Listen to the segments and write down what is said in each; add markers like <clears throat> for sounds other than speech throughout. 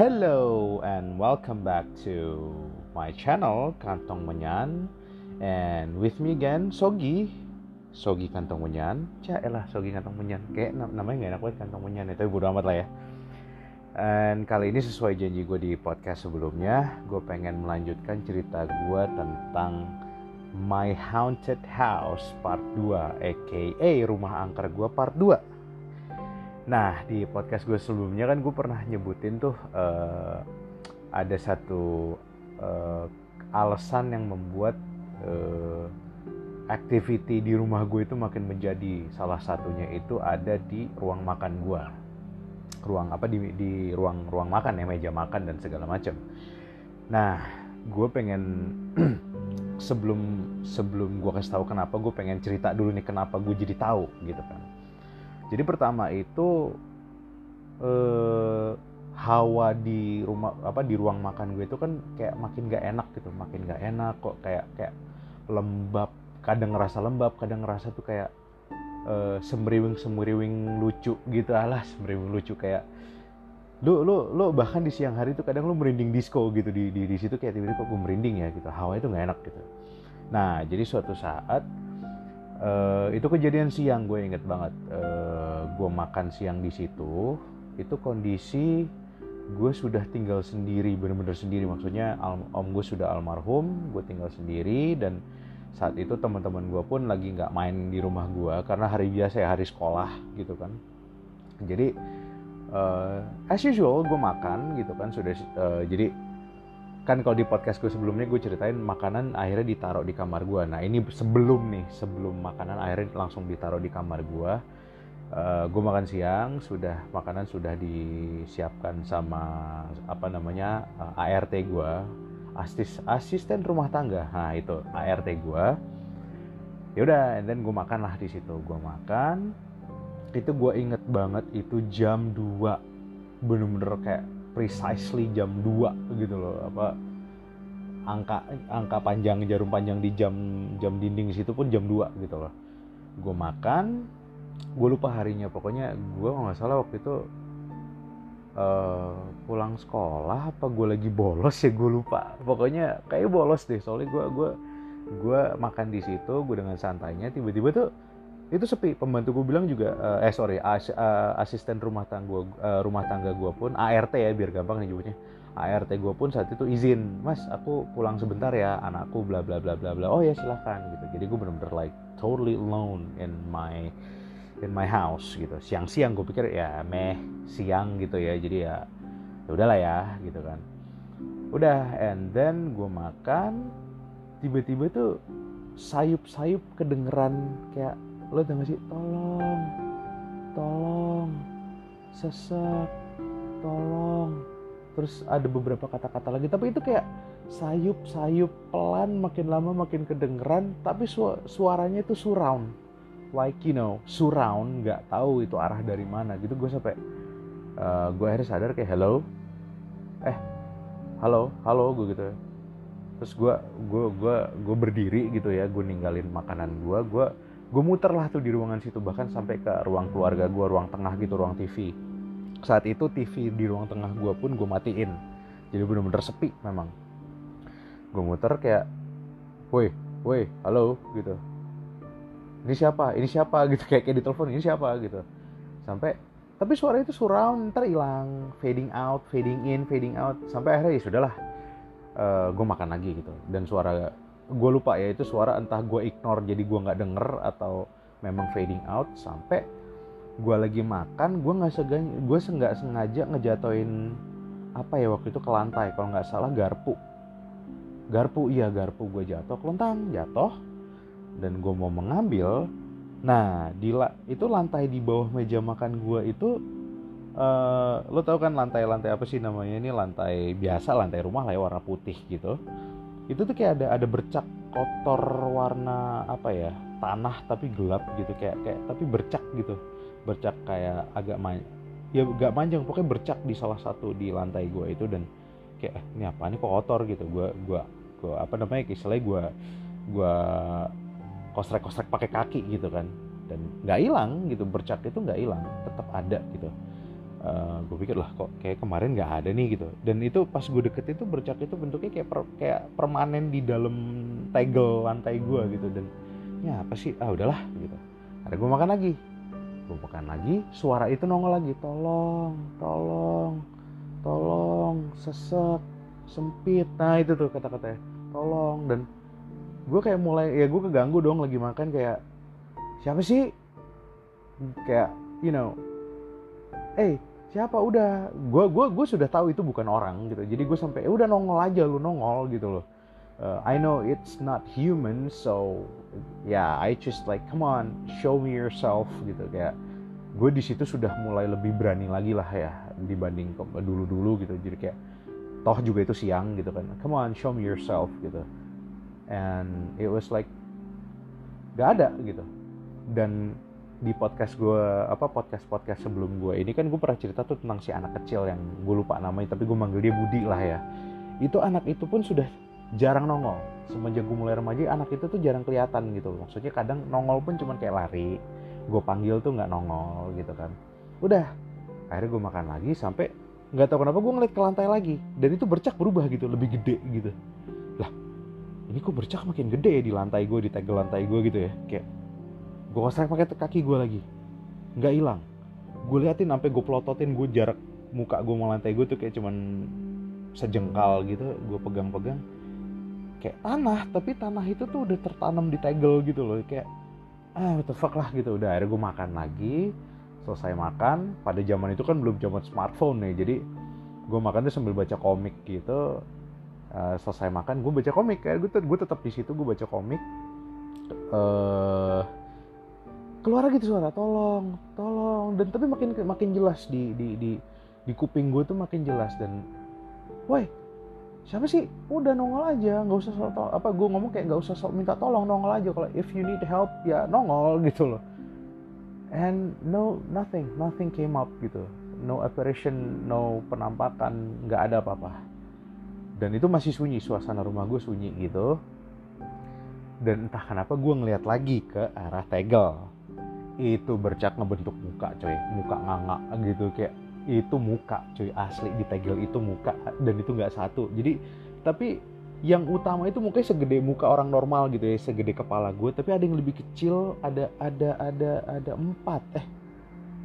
Hello and welcome back to my channel Kantong Menyan. And with me again Sogi. Sogi Kantong Menyan. Caelah Sogi Kantong Menyan. Kayak namanya gak enak banget Kantong Menyan ya tapi bodo amat lah ya. Dan kali ini sesuai janji gue di podcast sebelumnya gue pengen melanjutkan cerita gue tentang My Haunted House Part 2 aka Rumah Angker gue Part 2 Nah di podcast gue sebelumnya kan gue pernah nyebutin tuh uh, ada satu uh, alasan yang membuat uh, activity di rumah gue itu makin menjadi salah satunya itu ada di ruang makan gue. Ruang apa? Di di ruang ruang makan ya meja makan dan segala macam nah gue pengen <clears throat> sebelum sebelum gue kasih tahu kenapa gue pengen cerita dulu nih kenapa gue jadi tahu gitu kan jadi pertama itu eh, hawa di rumah apa di ruang makan gue itu kan kayak makin gak enak gitu. Makin gak enak kok kayak kayak lembab. Kadang ngerasa lembab kadang ngerasa tuh kayak eh, semriwing semriwing lucu gitu alah <laughs> semriwing lucu kayak lu lu lu bahkan di siang hari tuh kadang lu merinding disco gitu. Di di, di situ kayak tiba-tiba kok gue merinding ya gitu. Hawa itu nggak enak gitu. Nah jadi suatu saat uh, itu kejadian siang gue inget banget. Uh, gue makan siang di situ itu kondisi gue sudah tinggal sendiri bener-bener sendiri. Maksudnya om gue sudah almarhum gue tinggal sendiri dan saat itu teman-teman gue pun lagi nggak main di rumah gue karena hari biasa ya hari sekolah gitu kan. Jadi uh, as usual gue makan gitu kan. Sudah uh, jadi kan kalau di podcast gue sebelumnya gue ceritain makanan akhirnya ditaruh di kamar gue nah ini sebelum nih sebelum makanan akhirnya langsung ditaruh di kamar gue uh, gue makan siang sudah makanan sudah disiapkan sama apa namanya uh, eh, ART gue asisten asisten rumah tangga. Nah itu ART gue ya udah and then gue makan lah di situ. Gue makan. Itu gue inget banget itu jam 2 bener-bener kayak precisely jam 2 gitu loh. Apa angka angka panjang jarum panjang di jam jam dinding situ pun jam 2 gitu loh. Gue makan gue lupa harinya. Pokoknya gue nggak salah waktu itu uh, pulang sekolah apa gue lagi bolos ya gue lupa. Pokoknya kayak bolos deh. Soalnya gue gue gue makan di situ gue dengan santainya tiba-tiba tuh itu sepi. Pembantu gue bilang juga uh, eh sorry as, uh, asisten rumah tangga uh, rumah tangga gue pun ART ya biar gampang nyebutnya. ART gue pun saat itu izin mas aku pulang sebentar ya anakku bla bla bla bla bla. Oh ya silahkan gitu. Jadi gue bener-bener like totally alone in my in my house gitu. Siang-siang gue pikir ya meh siang gitu ya. Jadi ya ya udahlah ya gitu kan. Udah and then gue makan tiba-tiba tuh sayup-sayup kedengeran kayak lo tau gak sih? Tolong tolong sesek tolong. Terus ada beberapa kata-kata lagi tapi itu kayak sayup-sayup pelan makin lama makin kedengeran tapi su suaranya itu surround. Like you know surround nggak tahu itu arah dari mana gitu. Gue sampai uh, eh, gue akhirnya sadar kayak hello? Eh halo halo gue gitu. Terus gue gue gue gue berdiri gitu ya gue ninggalin makanan gue gue gue muter lah tuh di ruangan situ bahkan sampai ke ruang keluarga gue ruang tengah gitu ruang TV saat itu TV di ruang tengah gue pun gue matiin. Jadi bener-bener sepi memang. Gue muter kayak woi woi halo gitu. Ini siapa? Ini siapa? <laughs> Gitu kayak kayak di telepon ini siapa? Gitu. Sampai tapi suara itu surround ntar hilang fading out fading in fading out. Sampai akhirnya ya sudahlah uh, gue makan lagi gitu. Dan suara gue lupa ya itu suara entah gue ignore jadi gue nggak denger atau memang fading out sampai gue lagi makan gue nggak sengaja gue nggak sengaja ngejatoin apa ya waktu itu ke lantai kalau nggak salah garpu. Garpu iya garpu gue jatuh kelontang jatuh dan gue mau mengambil. Nah di la, itu lantai di bawah meja makan gue itu uh, lo tau kan lantai-lantai apa sih namanya? Ini lantai biasa lantai rumah lah ya warna putih gitu itu tuh kayak ada ada bercak kotor warna apa ya tanah tapi gelap gitu kayak kayak tapi bercak gitu. Bercak kayak agak man ya gak panjang pokoknya bercak di salah satu di lantai gue itu dan kayak eh, ini apa ini kok kotor? gitu. Gue gue gue apa namanya istilahnya gue gue kostrek kostrek pakai kaki gitu kan. Dan nggak hilang gitu bercak itu nggak hilang tetap ada gitu uh, gue pikir lah kok kayak kemarin nggak ada nih gitu. Dan itu pas gue deket itu bercak itu bentuknya kayak per, kayak permanen di dalam tegel lantai gue gitu. Dan ya apa sih? Ah udahlah gitu. Ada gue makan lagi. Gue makan lagi suara itu nongol lagi. Tolong tolong tolong sesek sempit. Nah itu tuh kata-katanya. Tolong dan gue kayak mulai ya gue keganggu dong lagi makan kayak siapa sih? Kayak you know eh siapa? Udah. Gue gue gue sudah tahu itu bukan orang gitu. Jadi gue sampai udah nongol aja lu nongol gitu loh. Uh, I know it's not human so yeah I just like come on show me yourself gitu. Kayak gue di situ sudah mulai lebih berani lagi lah ya dibanding dulu dulu gitu. Jadi kayak toh juga itu siang gitu kan. Come on show me yourself gitu. And it was like gak ada gitu. Dan di podcast gue apa podcast podcast sebelum gue ini kan gue pernah cerita tuh tentang si anak kecil yang gue lupa namanya tapi gue manggil dia Budi lah ya. Itu anak itu pun sudah jarang nongol. Semenjak gue mulai remaja anak itu tuh jarang kelihatan gitu maksudnya kadang nongol pun cuma kayak lari. Gue panggil tuh nggak nongol gitu kan. Udah akhirnya gue makan lagi sampai nggak tahu kenapa gue ngeliat ke lantai lagi. Dan itu bercak berubah gitu lebih gede gitu. Lah ini kok bercak makin gede ya di lantai gue di tegel lantai gue gitu ya. Kayak gue kosek pakai kaki gue lagi. Nggak hilang. Gue liatin sampai gue pelototin gue jarak muka gue sama lantai gue tuh kayak cuman sejengkal gitu gue pegang-pegang. Kayak tanah tapi tanah itu tuh udah tertanam di tegel gitu loh. Kayak ah what the fuck lah gitu. Udah akhirnya gue makan lagi selesai makan. Pada zaman itu kan belum zaman smartphone nih jadi gue makan tuh sambil baca komik gitu. Uh, selesai makan gue baca komik. Kayak gue gue tetap di situ gue baca komik. Uh, keluar lagi tuh suara tolong tolong. Dan tapi makin makin jelas di di di di kuping gue tuh makin jelas dan woi siapa sih? Udah nongol aja nggak usah sok apa gue ngomong kayak nggak usah sok minta tolong nongol aja kalau if you need help ya nongol <laughs> gitu loh. And no nothing nothing came up gitu. No apparition no penampakan nggak ada apa-apa. Dan itu masih sunyi suasana rumah gue sunyi gitu. Dan entah kenapa gue ngeliat lagi ke arah tegel itu bercak ngebentuk muka coy. Muka nganga gitu kayak itu muka coy asli di tegel itu muka dan itu nggak satu. Jadi tapi yang utama itu mukanya segede muka orang normal gitu ya segede kepala gue tapi ada yang lebih kecil ada ada ada ada empat eh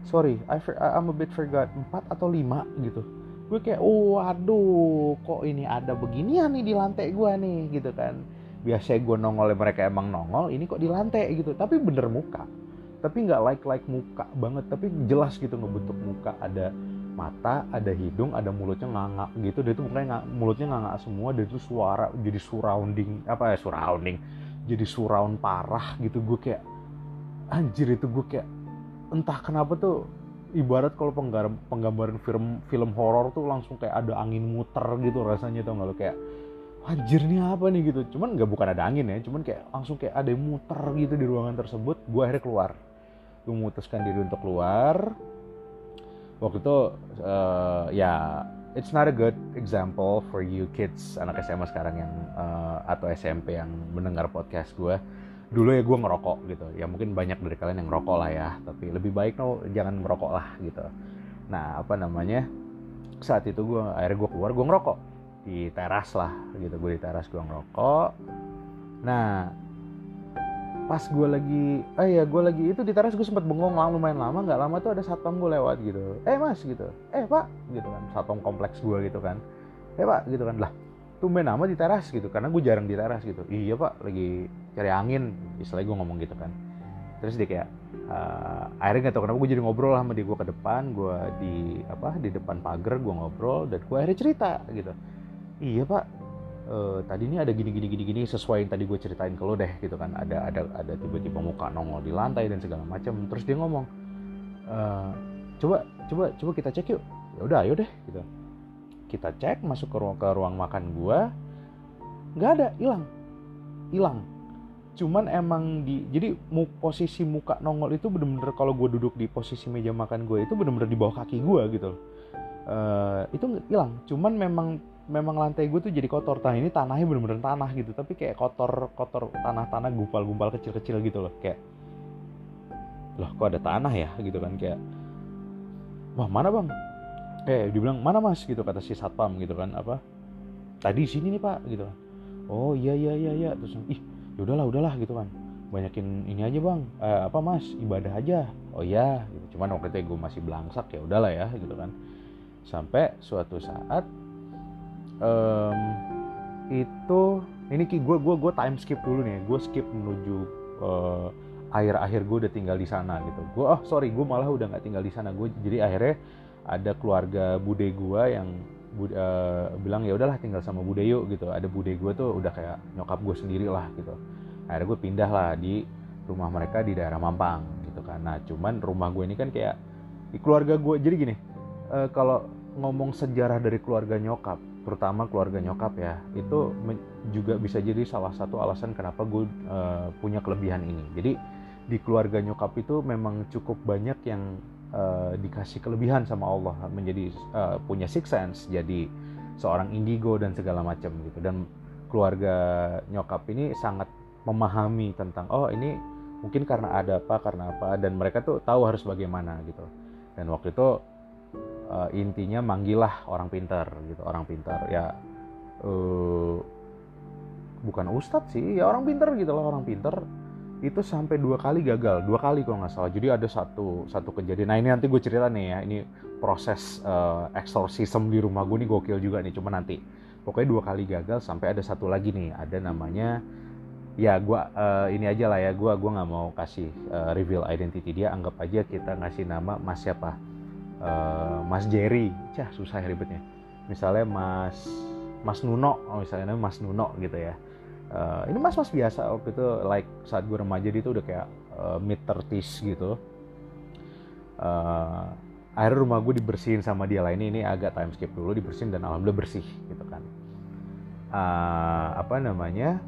sorry I, I'm a bit forgot empat atau lima gitu. Gue kayak oh aduh kok ini ada beginian nih di lantai gue nih gitu kan. Biasanya gue nongol mereka emang nongol ini kok di lantai gitu. Tapi bener muka tapi nggak like like muka banget tapi jelas gitu ngebentuk muka. Ada mata ada hidung ada mulutnya nganga gitu. Dia tuh mukanya mulutnya nganga semua dan itu suara jadi surrounding apa ya surrounding. Jadi surround parah gitu. Gue kayak anjir itu gue kayak entah kenapa tuh ibarat kalau penggambaran penggambaran film film horor tuh langsung kayak ada angin muter gitu rasanya tau nggak lo kayak anjir nih apa nih gitu. Cuman nggak bukan ada angin ya cuman kayak langsung kayak ada yang muter gitu di ruangan tersebut. Gue akhirnya keluar memutuskan diri untuk keluar. Waktu itu uh, ya it's not a good example for you kids anak SMA sekarang yang uh, atau SMP yang mendengar podcast gue dulu ya gue ngerokok gitu. Ya mungkin banyak dari kalian yang ngerokok lah ya. Tapi lebih baik no jangan merokok lah gitu. Nah apa namanya? Saat itu gue akhirnya gue keluar gue ngerokok. Di teras lah gitu. Gue di teras gue ngerokok. Nah pas gue lagi eh ya gue lagi itu di teras gue sempat bengong lama lumayan lama nggak lama tuh ada satpam gue lewat gitu. Eh mas gitu. Eh pak gitu kan satpam kompleks gue gitu kan. Eh pak gitu kan. Lah tumben nama di teras gitu karena gue jarang di teras gitu. Iya pak lagi cari angin istilahnya gue ngomong gitu kan. Terus dia kayak uh, akhirnya nggak tahu kenapa gue jadi ngobrol sama dia gue ke depan gue di apa di depan pagar gue ngobrol dan gue akhirnya cerita gitu. Iya pak uh, tadi ini ada gini gini gini gini sesuai yang tadi gue ceritain ke lo deh gitu kan. Ada ada ada tiba-tiba muka nongol di lantai dan segala macam. Terus dia ngomong uh, coba coba coba kita cek yuk. Ya udah ayo deh gitu. Kita cek masuk ke ruang ke ruang makan gue nggak ada hilang. Hilang. Cuman emang di jadi mu, posisi muka nongol itu bener-bener kalau gue duduk di posisi meja makan gue itu bener-bener di bawah kaki gue gitu uh, itu hilang. Cuman memang memang lantai gue tuh jadi kotor. Tanah ini tanahnya bener-bener tanah gitu. Tapi kayak kotor kotor tanah-tanah gumpal-gumpal kecil-kecil gitu loh. Kayak loh kok ada tanah ya? Gitu kan kayak wah mana bang? Eh dibilang mana mas? Gitu kata si satpam gitu kan apa? Tadi sini nih pak. Gitu. Oh iya iya iya iya. Terus ih ya udahlah udahlah. Gitu kan. Banyakin ini aja bang. Eh, apa mas? Ibadah aja. Oh iya. Gitu. cuman waktu itu gue masih belangsak ya udahlah ya gitu kan. Sampai suatu saat um, itu ini ki gue gue gue time skip dulu nih gue skip menuju uh, akhir-akhir gue udah tinggal di sana gitu. Gue oh sorry gue malah udah nggak tinggal di sana. Gue jadi akhirnya ada keluarga bude gue yang uh, bilang ya udahlah tinggal sama bude yuk gitu. Ada bude gue tuh udah kayak nyokap gue sendiri lah gitu. Akhirnya gue pindah lah di rumah mereka di daerah Mampang gitu kan. Nah cuman rumah gue ini kan kayak di keluarga gue jadi gini uh, kalau ngomong sejarah dari keluarga nyokap terutama keluarga nyokap ya itu juga bisa jadi salah satu alasan kenapa gue uh, punya kelebihan ini. Jadi di keluarga nyokap itu memang cukup banyak yang uh, dikasih kelebihan sama Allah menjadi uh, punya six sense jadi seorang indigo dan segala macam gitu. Dan keluarga nyokap ini sangat memahami tentang oh ini mungkin karena ada apa karena apa dan mereka tuh tahu harus bagaimana gitu. Dan waktu itu uh, intinya manggilah orang pintar gitu orang pintar. Ya uh, bukan ustadz sih ya orang pintar gitu loh orang pintar. Itu sampai dua kali gagal dua kali kalau nggak salah. Jadi ada satu satu kejadian. Nah ini nanti gue cerita nih ya ini proses uh, exorcism di rumah gue nih gokil juga nih cuma nanti. Pokoknya dua kali gagal sampai ada satu lagi nih. Ada namanya ya gue uh, ini aja lah ya gue gua nggak mau kasih uh, reveal identity dia. Anggap aja kita ngasih nama mas siapa uh, mas Jerry. Cah susah ya ribetnya. Misalnya mas mas Nuno oh, misalnya mas Nuno gitu ya. Uh, ini mas-mas biasa waktu itu like saat gue remaja dia tuh udah kayak uh, mid 30s gitu. Uh, akhirnya rumah gue dibersihin sama dia lah. Ini ini agak time skip dulu dibersihin dan alhamdulillah bersih gitu kan. Uh, apa namanya?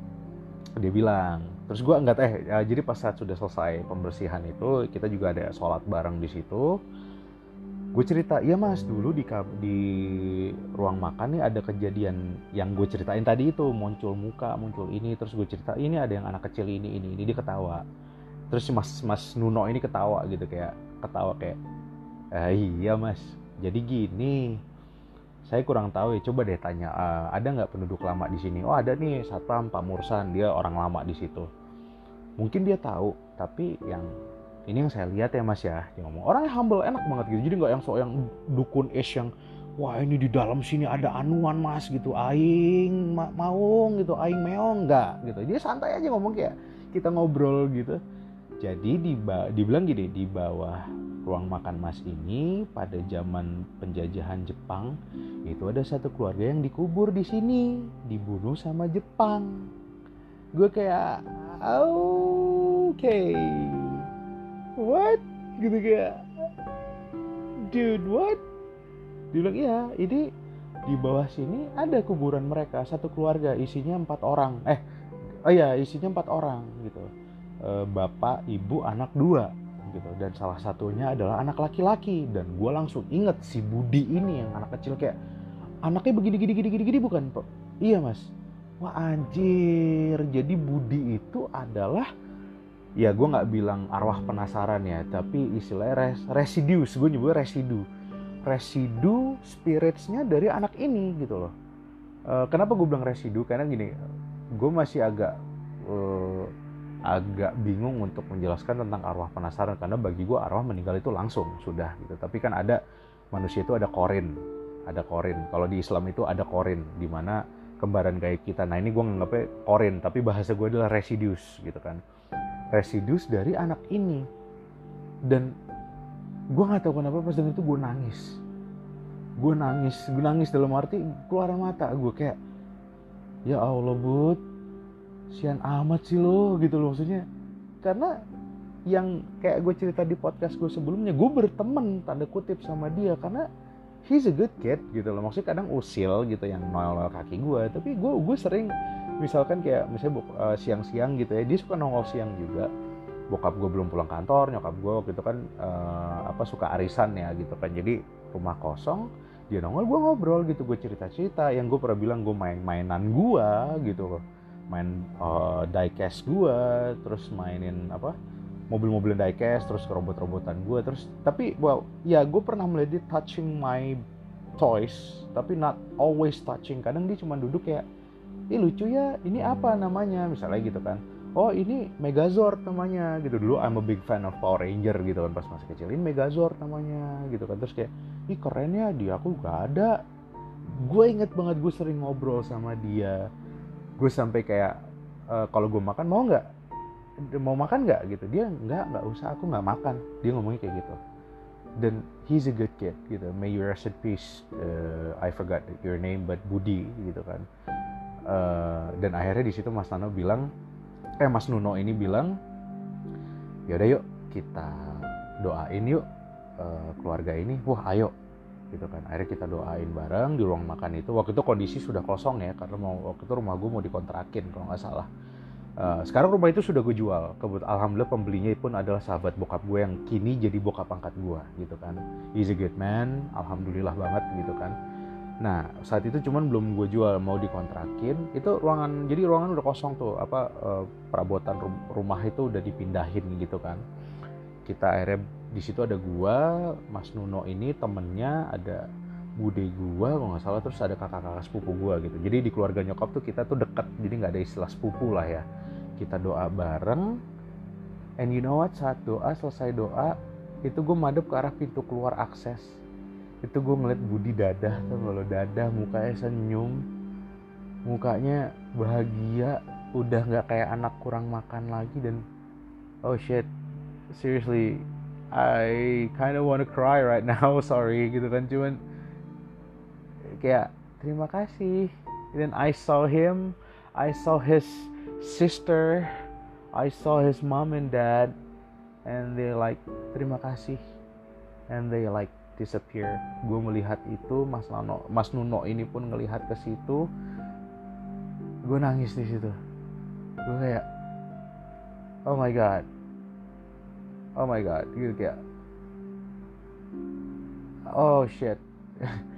Dia bilang terus gue nggak teh ya, jadi pas saat sudah selesai pembersihan itu kita juga ada sholat bareng di situ gue cerita iya mas dulu di di ruang makan nih ada kejadian yang gue ceritain tadi itu muncul muka muncul ini terus gue cerita ini ada yang anak kecil ini ini ini dia ketawa. Terus mas mas Nuno ini ketawa gitu kayak ketawa kayak eh, iya mas jadi gini saya kurang tahu ya coba deh tanya uh, ada nggak penduduk lama di sini? Oh ada nih satpam Pak Mursan dia orang lama di situ. Mungkin dia tahu tapi yang ini yang saya lihat ya mas ya. Dia ngomong orangnya humble enak banget gitu. Jadi nggak yang so yang dukun es yang wah ini di dalam sini ada anuan mas gitu. Aing ma maung gitu. Aing meong nggak gitu. Dia santai aja ngomong kayak kita ngobrol gitu. Jadi di dibilang gini di bawah ruang makan mas ini pada zaman penjajahan Jepang itu ada satu keluarga yang dikubur di sini dibunuh sama Jepang. Gue kayak oke. okay what? Gitu kayak dude what? Dia bilang iya ini di bawah sini ada kuburan mereka satu keluarga isinya empat orang. Eh oh iya isinya empat orang gitu. E, bapak ibu anak dua gitu. Dan salah satunya adalah anak laki-laki. Dan gue langsung inget si Budi ini yang anak kecil kayak anaknya begini gini gini gini gini bukan iya mas. Wah anjir. Jadi Budi itu adalah ya gue nggak bilang arwah penasaran ya tapi istilahnya res, residues gue nyebut residu. Residu spiritsnya dari anak ini gitu loh. Uh, kenapa gue bilang residu? Karena gini gue masih agak uh, agak bingung untuk menjelaskan tentang arwah penasaran karena bagi gue arwah meninggal itu langsung sudah gitu. Tapi kan ada manusia itu ada korin ada korin. Kalau di Islam itu ada korin di mana kembaran kayak kita. Nah ini gue nganggapnya korin tapi bahasa gue adalah residues gitu kan residus dari anak ini. Dan gue nggak tahu kenapa pas dengan itu gue nangis. Gue nangis gue nangis dalam arti keluar mata gue kayak ya allah bud sian amat sih lo gitu loh maksudnya. Karena yang kayak gue cerita di podcast gue sebelumnya gue berteman tanda kutip sama dia karena he's a good kid gitu loh. Maksudnya kadang usil gitu yang noel kaki gue tapi gue gue sering misalkan kayak misalnya uh, siang-siang gitu ya dia suka nongol siang juga. Bokap gue belum pulang kantor nyokap gue waktu itu kan uh, apa suka arisan ya gitu kan. Jadi rumah kosong dia nongol gue ngobrol gitu gue cerita-cerita. Yang gue pernah bilang gue main-mainan gue gitu main uh, diecast gue terus mainin apa mobil-mobil diecast terus robot-robotan gue terus tapi well ya gue pernah melihat touching my toys tapi not always touching. Kadang dia cuma duduk kayak ih lucu ya ini apa namanya? Misalnya gitu kan. Oh ini Megazord namanya gitu. Dulu I'm a big fan of Power Ranger gitu kan pas masih kecil ini Megazord namanya gitu kan. Terus kayak ih keren ya dia aku gak ada. Gue inget banget gue sering ngobrol sama dia. Gue sampai kayak e, kalau gue makan mau nggak? Mau makan nggak? Gitu. Dia nggak nggak usah aku nggak makan. Dia ngomongnya kayak gitu. Dan he's a good kid gitu. May you rest in peace uh, I forgot your name but Budi gitu kan uh, dan akhirnya di situ Mas Nano bilang eh Mas Nuno ini bilang yaudah yuk kita doain yuk uh, keluarga ini wah ayo gitu kan akhirnya kita doain bareng di ruang makan itu waktu itu kondisi sudah kosong ya karena mau waktu itu rumah gue mau dikontrakin kalau nggak salah Uh, sekarang rumah itu sudah gue jual. Kebut alhamdulillah pembelinya pun adalah sahabat bokap gue yang kini jadi bokap angkat gue gitu kan. He's a good man, alhamdulillah banget gitu kan. Nah saat itu cuman belum gue jual mau dikontrakin. Itu ruangan jadi ruangan udah kosong tuh apa uh, perabotan rumah itu udah dipindahin gitu kan. Kita akhirnya di situ ada gue, Mas Nuno ini temennya ada bude gua kalau nggak salah terus ada kakak-kakak sepupu gua gitu jadi di keluarga nyokap tuh kita tuh deket jadi nggak ada istilah sepupu lah ya kita doa bareng and you know what saat doa selesai doa itu gue madep ke arah pintu keluar akses itu gue ngeliat Budi dadah tuh kalau dadah mukanya senyum. Mukanya bahagia udah nggak kayak anak kurang makan lagi dan oh shit seriously I kind of wanna cry right now <laughs> sorry gitu kan. Cuman kayak terima kasih. Then I saw him I saw his sister, I saw his mom and dad, and they like terima kasih, and they like disappear. Gue melihat itu, Mas Nano, Mas Nuno ini pun ngelihat ke situ, gue nangis di situ. Gue kayak, oh my god, oh my god, gitu kayak, oh shit. <laughs>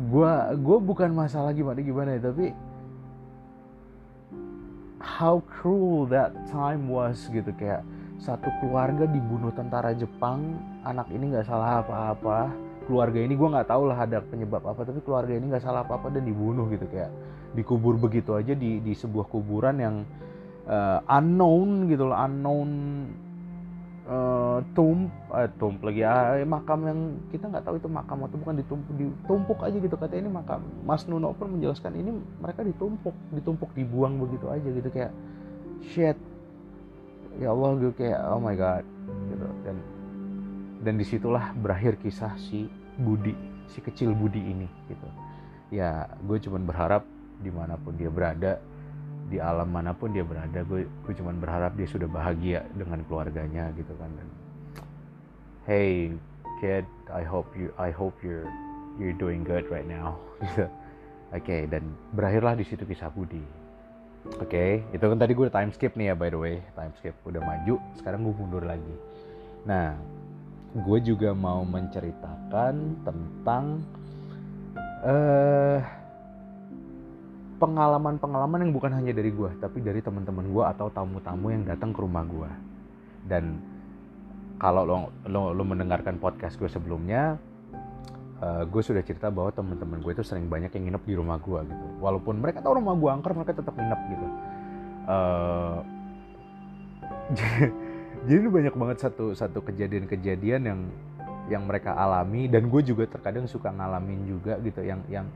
gue gue bukan masalah gimana gimana ya tapi how cruel that time was gitu kayak satu keluarga dibunuh tentara Jepang anak ini nggak salah apa-apa. Keluarga ini gue nggak tahu lah ada penyebab apa tapi keluarga ini nggak salah apa-apa dan dibunuh gitu kayak dikubur begitu aja di di sebuah kuburan yang uh, unknown gitu loh unknown uh, tump uh, tump lagi uh, makam yang kita nggak tahu itu makam atau bukan ditumpuk ditumpuk aja gitu. Katanya ini makam Mas Nuno pun menjelaskan ini mereka ditumpuk ditumpuk dibuang begitu aja gitu kayak shit. Ya Allah gue kayak oh my god gitu. Dan dan di situlah berakhir kisah si Budi si kecil Budi ini gitu. Ya gue cuman berharap di mana pun dia berada di alam mana pun dia berada gue gue cuman berharap dia sudah bahagia dengan keluarganya gitu kan. Dan hey kid I hope you I hope you're you're doing good right now <laughs> gitu. Oke okay, dan berakhirlah di situ kisah Budi. Oke okay, itu kan tadi gue time skip nih ya by the way. Time skip udah maju sekarang gue mundur lagi. Nah gue juga mau menceritakan tentang eh uh, pengalaman-pengalaman yang bukan hanya dari gue tapi dari teman-teman gue atau tamu-tamu yang datang ke rumah gue dan kalau lo, lo, lo mendengarkan podcast gue sebelumnya uh, gue sudah cerita bahwa teman-teman gue itu sering banyak yang nginep di rumah gue gitu. Walaupun mereka tahu rumah gue angker mereka tetap nginep gitu. <laughs> Uh, jadi banyak banget satu satu kejadian-kejadian yang yang mereka alami dan gue juga terkadang suka ngalamin juga gitu yang yang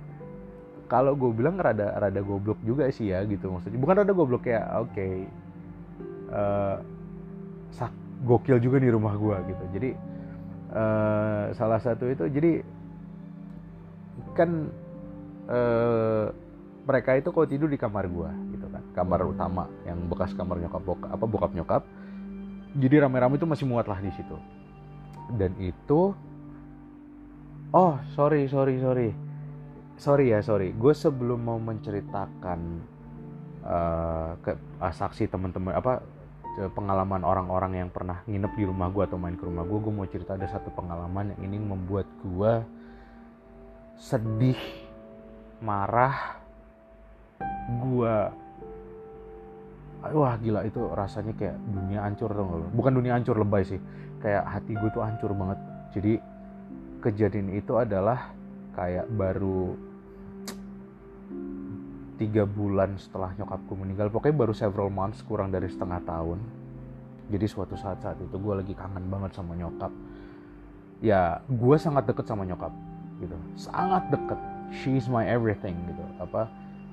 kalau gue bilang rada rada goblok juga sih ya gitu maksudnya. Bukan rada goblok ya oke okay. uh, sak gokil juga di rumah gue gitu. Jadi uh, salah satu itu jadi kan uh, mereka itu kalau tidur di kamar gue gitu kan. Kamar utama yang bekas kamar nyokap bokap apa bokap nyokap jadi rame-rame itu masih muat lah di situ. Dan itu oh sorry sorry sorry. Sorry ya sorry. Gue sebelum mau menceritakan uh, ke uh, saksi teman-teman apa pengalaman orang-orang yang pernah nginep di rumah gue atau main ke rumah gue gue mau cerita ada satu pengalaman yang ini membuat gue sedih marah. Gue wah gila itu rasanya kayak dunia hancur dong bukan dunia hancur lebay sih. Kayak hati gue tuh hancur banget. Jadi kejadian itu adalah kayak baru tiga bulan setelah nyokapku meninggal. Pokoknya baru several months kurang dari setengah tahun. Jadi suatu saat saat itu gue lagi kangen banget sama nyokap. Ya gue sangat deket sama nyokap gitu. Sangat deket. She's my everything gitu. Apa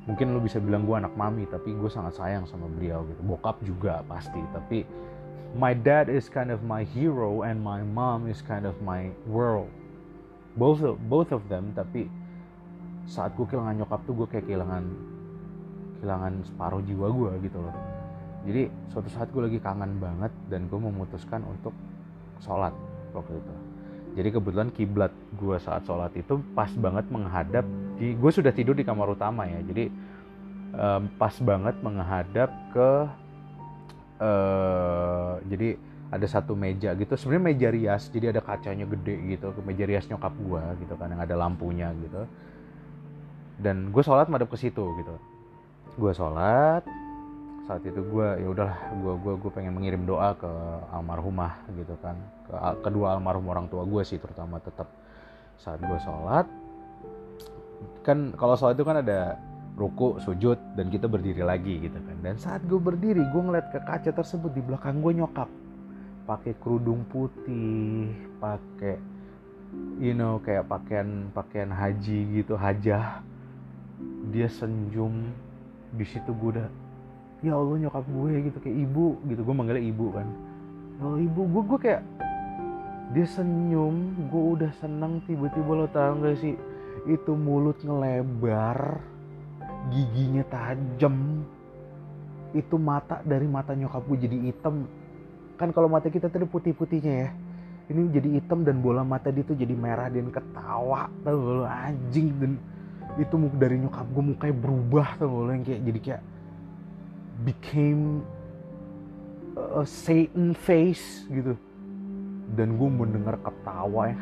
mungkin lo bisa bilang gue anak mami tapi gue sangat sayang sama beliau gitu. Bokap juga pasti tapi my dad is kind of my hero and my mom is kind of my world. Both of, both of them tapi saat gue kehilangan nyokap tuh gue kayak kehilangan kehilangan separuh jiwa gue gitu loh. Jadi suatu saat gue lagi kangen banget dan gue memutuskan untuk sholat waktu itu. Jadi kebetulan kiblat gue saat sholat itu pas banget menghadap di gue sudah tidur di kamar utama ya. Jadi um, pas banget menghadap ke uh, jadi ada satu meja gitu. Sebenarnya meja rias jadi ada kacanya gede gitu. Ke meja rias nyokap gue gitu kan yang ada lampunya gitu. Dan gue sholat madep ke situ gitu. Gue sholat saat itu gue ya udahlah gue gue gue pengen mengirim doa ke almarhumah gitu kan. Ke kedua almarhum orang tua gue sih terutama tetap saat gue sholat kan kalau sholat itu kan ada ruku sujud dan kita berdiri lagi gitu kan. Dan saat gue berdiri gue ngeliat ke kaca tersebut di belakang gue nyokap. Pakai kerudung putih pakai you know kayak pakaian pakaian haji gitu hajah. Dia senyum. Di situ gue udah ya Allah nyokap gue gitu kayak ibu gitu. Gue manggilnya ibu kan. Ya Allah ibu. Gue gue kayak dia senyum. Gue udah seneng tiba-tiba lo tau gak sih itu mulut ngelebar giginya tajam. Itu mata dari mata nyokap gue jadi hitam. Kan kalau mata kita tadi putih-putihnya ya. Ini jadi hitam dan bola mata dia tuh jadi merah dan ketawa tau lo anjing dan itu dari nyokap gue mukanya berubah tuh lo yang kayak jadi kayak became a Satan face gitu dan gue mendengar ketawa yang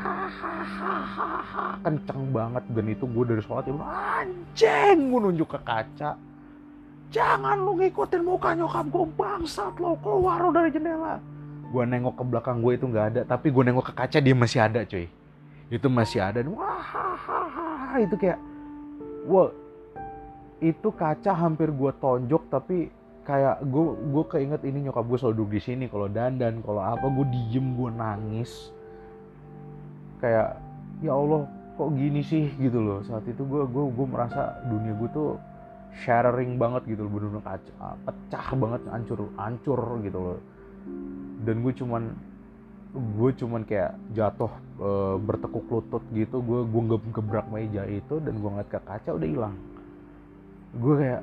kenceng banget. Dan itu gue dari sholat ya anjing! Gue nunjuk ke kaca. Jangan lu ngikutin muka nyokap gue bangsat lo keluar lo dari jendela. Gue nengok ke belakang gue itu nggak ada. Tapi gue nengok ke kaca dia masih ada cuy. Itu masih ada. Wah itu kayak wah itu kaca hampir gue tonjok tapi kayak gue gue keinget ini nyokap gue selalu duduk di sini kalau dandan kalau apa gue diem gue nangis. Kayak ya Allah kok gini sih? gitu loh. Saat itu gue gue gue merasa dunia gue tuh shattering banget gitu loh bener-bener kaca pecah banget hancur hancur gitu loh. Dan gue cuman gue cuman kayak jatuh e, bertekuk lutut gitu. Gue gue gebrak meja itu dan gue ngeliat ke kaca udah hilang. Gue kayak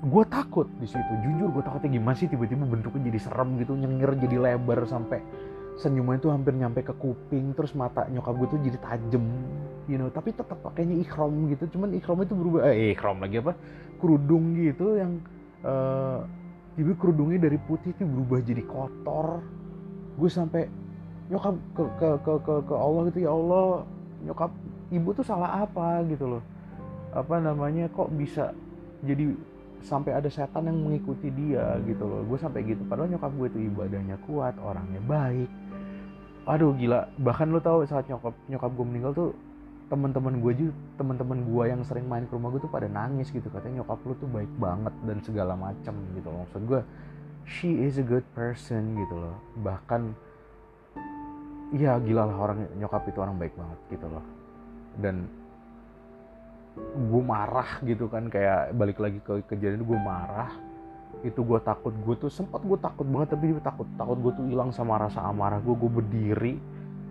gue takut di situ. Jujur gue takutnya gimana sih tiba-tiba bentuknya jadi serem gitu nyengir jadi lebar sampai senyumnya itu hampir nyampe ke kuping terus mata nyokap gue tuh jadi tajem you know. Tapi tetap pakainya ikhrom gitu cuman ikhrom itu berubah eh ikhrom lagi apa? Kerudung gitu yang uh, tiba kerudungnya dari putih itu berubah jadi kotor. Gue sampai nyokap ke ke ke ke, ke Allah gitu ya Allah nyokap ibu tuh salah apa? gitu loh. Apa namanya kok bisa jadi sampai ada setan yang mengikuti dia gitu loh. Gue sampai gitu padahal nyokap gue itu ibadahnya kuat orangnya baik. Aduh gila. Bahkan lo tau saat nyokap nyokap gue meninggal tuh teman-teman gue juga teman-teman gue yang sering main ke rumah gue tuh pada nangis gitu. Katanya nyokap lo tuh baik banget dan segala macam gitu loh. Maksud gue she is a good person gitu loh. Bahkan ya gila lah orang nyokap itu orang baik banget gitu loh. Dan gue marah gitu kan kayak balik lagi ke kejadian gue marah. Itu gue takut gue tuh sempat gue takut banget tapi gue takut takut gue tuh hilang sama rasa amarah gue gue berdiri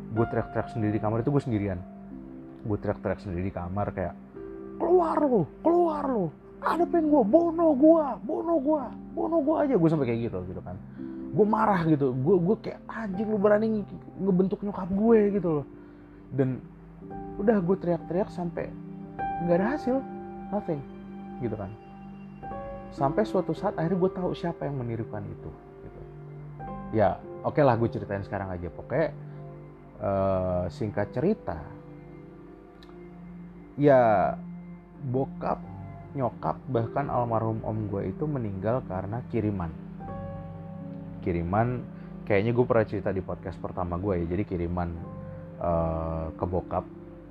gue teriak-teriak sendiri di kamar itu gue sendirian. Gue teriak-teriak sendiri di kamar kayak keluar lo keluar lo ada pengen gue bono gue bono gue bono gue aja. Gue sampai kayak gitu gitu kan. Gue marah gitu gue gue kayak anjing lu berani ngebentuk nyokap gue gitu loh. Dan udah gue teriak-teriak sampai nggak ada hasil. Nothing. Gitu kan. Sampai suatu saat akhirnya gue tahu siapa yang menirukan itu gitu. Ya oke okay lah gue ceritain sekarang aja. Pokoknya uh, singkat cerita ya bokap nyokap bahkan almarhum om gue itu meninggal karena kiriman. Kiriman kayaknya gue pernah cerita di podcast pertama gue ya. Jadi kiriman uh, ke bokap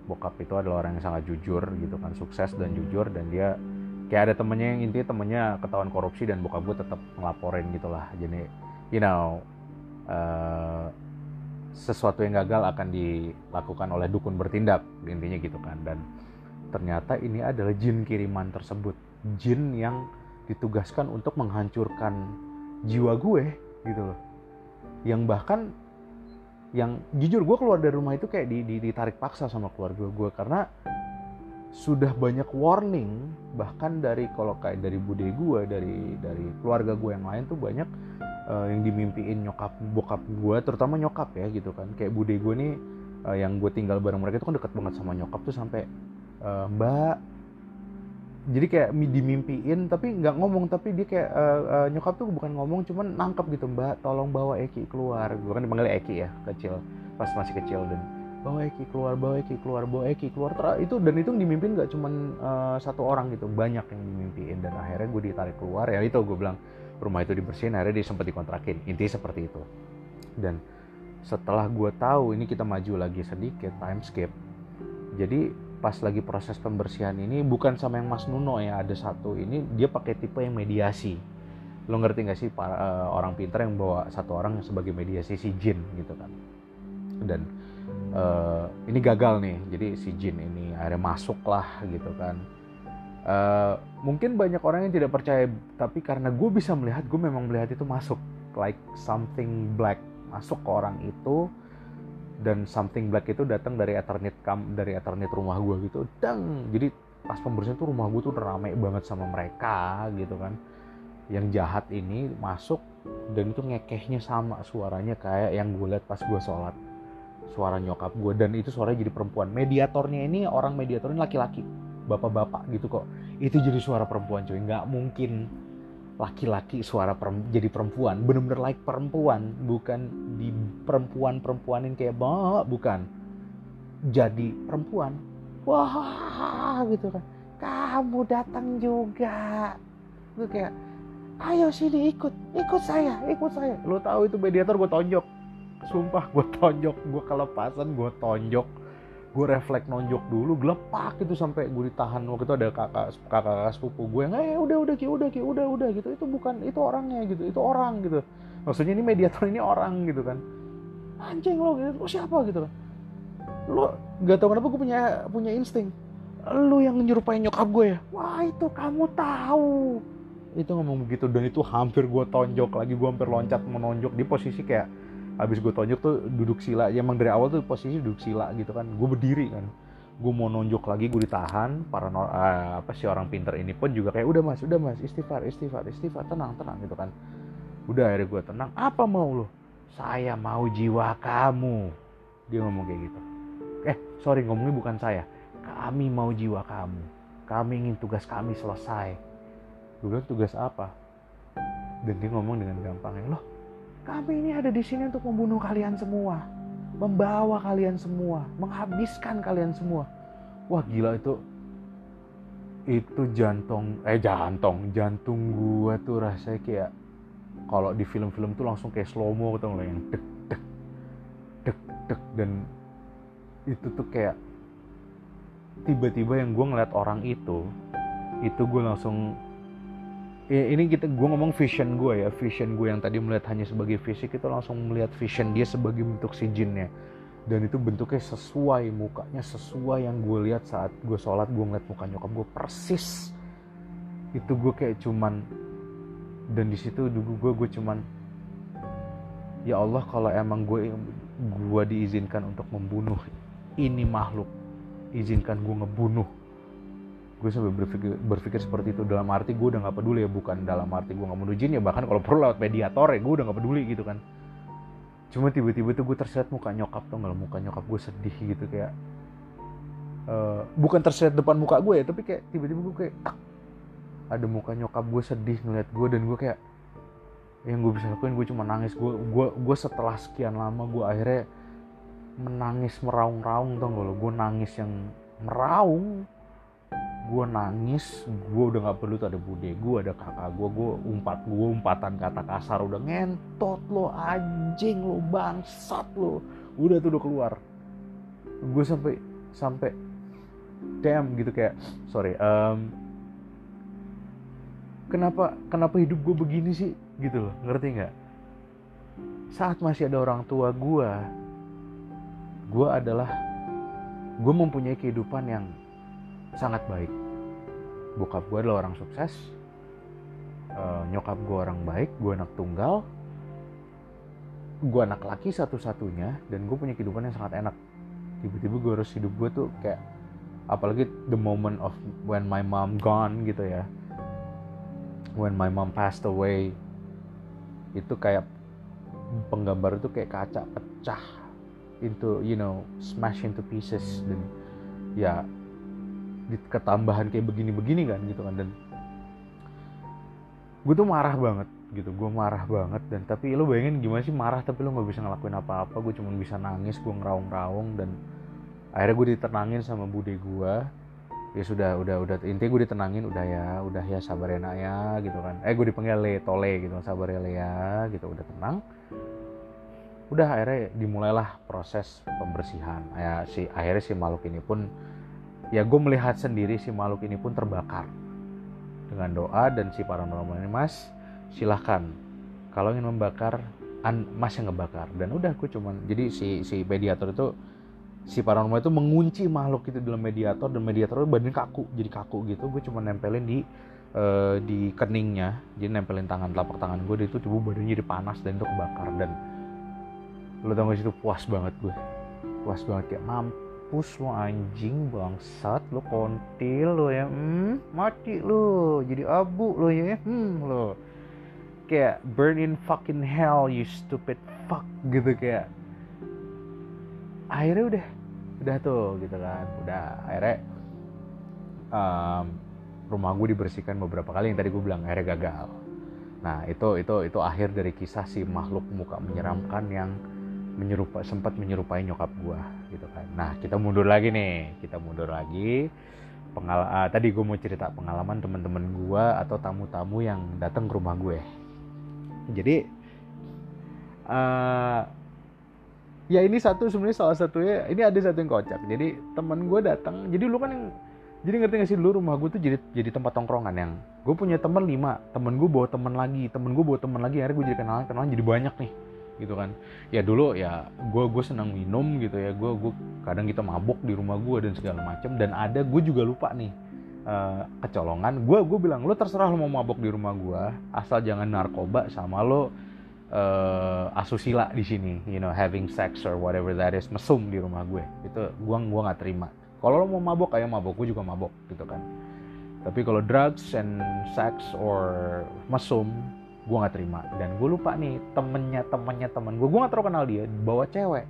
bokap itu adalah orang yang sangat jujur gitu kan sukses dan jujur dan dia kayak ada temennya yang intinya temennya ketahuan korupsi dan bokap gue tetap ngelaporin gitulah. Jadi you know uh, sesuatu yang gagal akan dilakukan oleh dukun bertindak intinya gitu kan. Dan ternyata ini adalah jin kiriman tersebut. Jin yang ditugaskan untuk menghancurkan jiwa gue gitu loh. Yang bahkan yang jujur gue keluar dari rumah itu kayak ditarik paksa sama keluarga gue karena sudah banyak warning bahkan dari kalau kayak dari bude gue dari dari keluarga gue yang lain tuh banyak uh, yang dimimpiin nyokap bokap gue terutama nyokap ya gitu kan. Kayak bude gue nih uh, yang gue tinggal bareng mereka itu kan deket banget sama nyokap tuh sampai uh, mbak jadi kayak dimimpiin tapi nggak ngomong tapi dia kayak uh, uh, nyokap tuh bukan ngomong cuman nangkep gitu mbak tolong bawa Eki keluar. Gue kan dipanggil Eki ya kecil pas masih kecil dan bawa Eki keluar bawa Eki keluar bawa Eki keluar. Terus itu dan itu dimimpin nggak cuman uh, satu orang gitu banyak yang dimimpiin dan akhirnya gue ditarik keluar. Ya itu gue bilang rumah itu dibersihin akhirnya dia sempat dikontrakin intinya seperti itu. Dan setelah gue tahu ini kita maju lagi sedikit time skip jadi pas lagi proses pembersihan ini bukan sama yang Mas Nuno ya ada satu. Ini dia pakai tipe yang mediasi. Lo ngerti gak sih para uh, orang pintar yang bawa satu orang sebagai mediasi si Jin gitu kan. Dan uh, ini gagal nih jadi si Jin ini akhirnya masuk lah gitu kan. Uh, mungkin banyak orang yang tidak percaya tapi karena gue bisa melihat gue memang melihat itu masuk like something black. Masuk ke orang itu dan something black itu datang dari Eternit kam dari Eternit rumah gue gitu dang. Jadi pas pembersihan tuh rumah gue tuh rame banget sama mereka gitu kan. Yang jahat ini masuk dan itu ngekehnya sama suaranya kayak yang gue liat pas gue sholat. Suara nyokap gue dan itu suaranya jadi perempuan. Mediatornya ini orang mediatornya laki-laki. Bapak-bapak gitu kok. Itu jadi suara perempuan cuy. Nggak mungkin laki-laki suara perem, jadi perempuan. Bener-bener like perempuan bukan di perempuan-perempuanin kayak bah bukan. Jadi perempuan. Wah gitu kan. Kamu datang juga. Gue kayak ayo sini ikut. Ikut saya ikut saya. Lo tahu itu mediator gue tonjok. Sumpah gue tonjok. Gue kelepasan gue tonjok gue refleks nonjok dulu gelepak itu sampai gue ditahan. Waktu itu ada kakak kakak, sepupu gue yang eh udah udah ki udah ki udah udah gitu. Itu bukan itu orangnya gitu. Itu orang gitu. Maksudnya ini mediator ini orang gitu kan. Anjing lo gitu. Lo siapa? gitu lo gak tau kenapa gue punya punya insting. Lo yang nyerupain nyokap gue ya? Wah itu kamu tahu. Itu ngomong begitu dan itu hampir gue tonjok lagi. Gue hampir loncat menonjok di posisi kayak habis gue tonjok tuh duduk sila. Ya emang dari awal tuh posisi duduk sila gitu kan. Gue berdiri kan. Gue mau nonjok lagi gue ditahan. Para uh, apa sih orang pinter ini pun juga kayak udah mas udah mas istighfar istighfar istighfar tenang tenang gitu kan. Udah akhirnya gue tenang. Apa mau lo saya mau jiwa kamu. Dia ngomong kayak gitu. Eh sorry ngomongnya bukan saya. Kami mau jiwa kamu. Kami ingin tugas kami selesai. Gue bilang tugas apa? Dan dia ngomong dengan gampang loh kami ini ada di sini untuk membunuh kalian semua, membawa kalian semua, menghabiskan kalian semua. Wah gila itu itu jantung eh jantung jantung gua tuh rasanya kayak kalau di film-film tuh langsung kayak slow mo gitu loh yang dek dek dek dek dan itu tuh kayak tiba-tiba yang gue ngeliat orang itu itu gue langsung ini kita gue ngomong vision gue ya. Vision gue yang tadi melihat hanya sebagai fisik itu langsung melihat vision dia sebagai bentuk si jinnya dan itu bentuknya sesuai mukanya sesuai yang gue lihat saat gue sholat gue ngeliat muka nyokap gue persis. Itu gue kayak cuman dan di situ dulu gue gue cuman ya Allah kalau emang gue gue diizinkan untuk membunuh ini makhluk izinkan gue ngebunuh gue sampai berpikir, berpikir seperti itu. Dalam arti gue udah nggak peduli ya bukan dalam arti gue nggak menuju ya. Bahkan kalau perlu lewat mediator ya gue udah nggak peduli gitu kan. Cuma tiba-tiba tuh gue tersirat muka nyokap tuh nggak muka nyokap gue sedih gitu kayak uh, bukan tersirat depan muka gue ya tapi kayak tiba-tiba gue kayak ah, ada muka nyokap gue sedih ngeliat gue dan gue kayak yang gue bisa lakuin gue cuma nangis. Gue gue gue setelah sekian lama gue akhirnya menangis meraung-raung tuh lo? Gue nangis yang meraung gue nangis gue udah nggak perlu ada bude gue ada kakak gue gue umpat gue umpatan kata kasar udah ngentot lo anjing lo bangsat lo. Udah tuh udah keluar. Gue sampai sampai damn gitu kayak sorry um, kenapa kenapa hidup gue begini sih? Gitu loh ngerti nggak? Saat masih ada orang tua gue gue adalah gue mempunyai kehidupan yang sangat baik. Bokap gue adalah orang sukses. Uh, nyokap gue orang baik gue anak tunggal. Gue anak laki satu-satunya dan gue punya kehidupan yang sangat enak. Tiba-tiba gue harus hidup gue tuh kayak apalagi the moment of when my mom gone gitu ya. When my mom passed away. Itu kayak penggambar itu kayak kaca pecah. Into you know smash into pieces. Dan ya ketambahan kayak begini-begini kan gitu kan. Dan gue tuh marah banget gitu. Gue marah banget dan tapi lo bayangin gimana sih marah tapi lo nggak bisa ngelakuin apa-apa. Gue cuma bisa nangis gue ngeraung-raung dan akhirnya gue ditenangin sama bude gue ya sudah udah udah intinya gue ditenangin udah ya udah ya sabar ya nak ya gitu kan. Eh gue dipanggil le tole gitu sabar ya ya gitu. Udah tenang. Udah akhirnya dimulailah proses pembersihan. Ya si akhirnya si makhluk ini pun ya gue melihat sendiri si makhluk ini pun terbakar. Dengan doa dan si paranormal ini mas silahkan. Kalau ingin membakar an, mas yang ngebakar. Dan udah gue cuman jadi si si mediator itu si paranormal itu mengunci makhluk itu dalam mediator dan mediator itu badan kaku jadi kaku gitu. Gue cuma nempelin di uh, di keningnya jadi nempelin tangan telapak tangan gue itu tubuh badannya jadi panas dan itu kebakar. Dan lo tau gak sih itu puas banget gue puas banget kayak mampus lo anjing bangsat. Lo kontil lo ya hmm, mati lo jadi abu lo ya hmm lo kayak burn in fucking hell you stupid fuck gitu kayak. Akhirnya udah udah tuh gitu kan. Udah akhirnya um, rumah gue dibersihkan beberapa kali. Yang tadi gue bilang akhirnya gagal. Nah itu itu itu akhir dari kisah si makhluk muka menyeramkan yang menyerupa sempat menyerupai nyokap gue gitu kan. Nah kita mundur lagi nih kita mundur lagi. Pengal uh, tadi gue mau cerita pengalaman teman-teman gue atau tamu-tamu yang datang ke rumah gue. Jadi uh, ya ini satu sebenarnya salah satunya ini ada satu yang kocak. Jadi teman gue datang jadi lu kan yang jadi ngerti gak sih dulu rumah gue tuh jadi jadi tempat tongkrongan yang gue punya teman lima temen gue bawa teman lagi temen gue bawa teman lagi akhirnya gue jadi kenalan kenalan jadi banyak nih gitu kan. Ya dulu ya gue gue senang minum gitu ya. Gue gue kadang kita mabok di rumah gue dan segala macam dan ada gue juga lupa nih uh, kecolongan. Gue gue bilang lo terserah lo mau mabok di rumah gue asal jangan narkoba sama lo uh, asusila di sini you know having sex or whatever that is mesum di rumah gue. Itu gue gue nggak terima. Kalau lo mau mabok kayak mabok. Gue juga mabok gitu kan. Tapi kalau drugs and sex or mesum gue nggak terima. Dan gue lupa nih temennya temennya temen gue gue nggak terlalu kenal dia bawa cewek.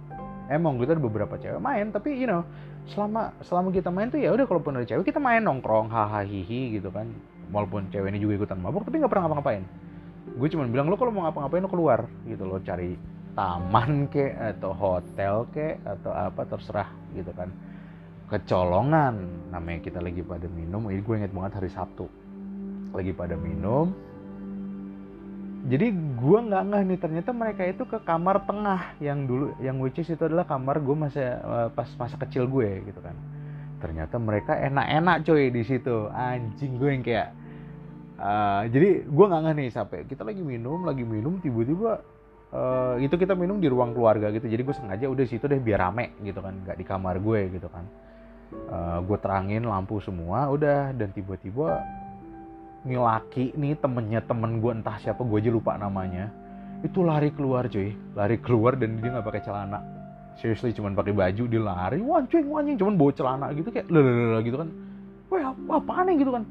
Emang gue ada beberapa cewek main tapi you know selama selama kita main tuh ya udah kalaupun ada cewek kita main nongkrong hahaha hihi gitu kan. Walaupun cewek ini juga ikutan mabuk tapi nggak pernah ngapa-ngapain. Gue cuma bilang lo kalau mau ngapa-ngapain lo keluar gitu lo cari taman ke atau hotel ke atau apa terserah gitu kan. Kecolongan namanya kita lagi pada minum. Ini gue inget banget hari Sabtu. Lagi pada minum jadi gue nggak nggak nih ternyata mereka itu ke kamar tengah yang dulu yang which is itu adalah kamar gue masa uh, pas masa kecil gue gitu kan. Ternyata mereka enak-enak coy di situ. Anjing gue yang kayak uh, jadi gue nggak nggak nih sampai kita lagi minum lagi minum tiba-tiba uh, itu kita minum di ruang keluarga gitu. Jadi gue sengaja udah situ deh biar rame gitu kan. Nggak di kamar gue gitu kan. Uh, gue terangin lampu semua udah. Dan tiba-tiba nih laki nih temennya temen gue entah siapa gue aja lupa namanya. Itu lari keluar cuy. Lari keluar dan dia nggak pakai celana. Seriously cuman pakai baju dia lari. Wancing wancing cuman bawa celana gitu kayak lelelele gitu kan. Wah apa apaan gitu kan.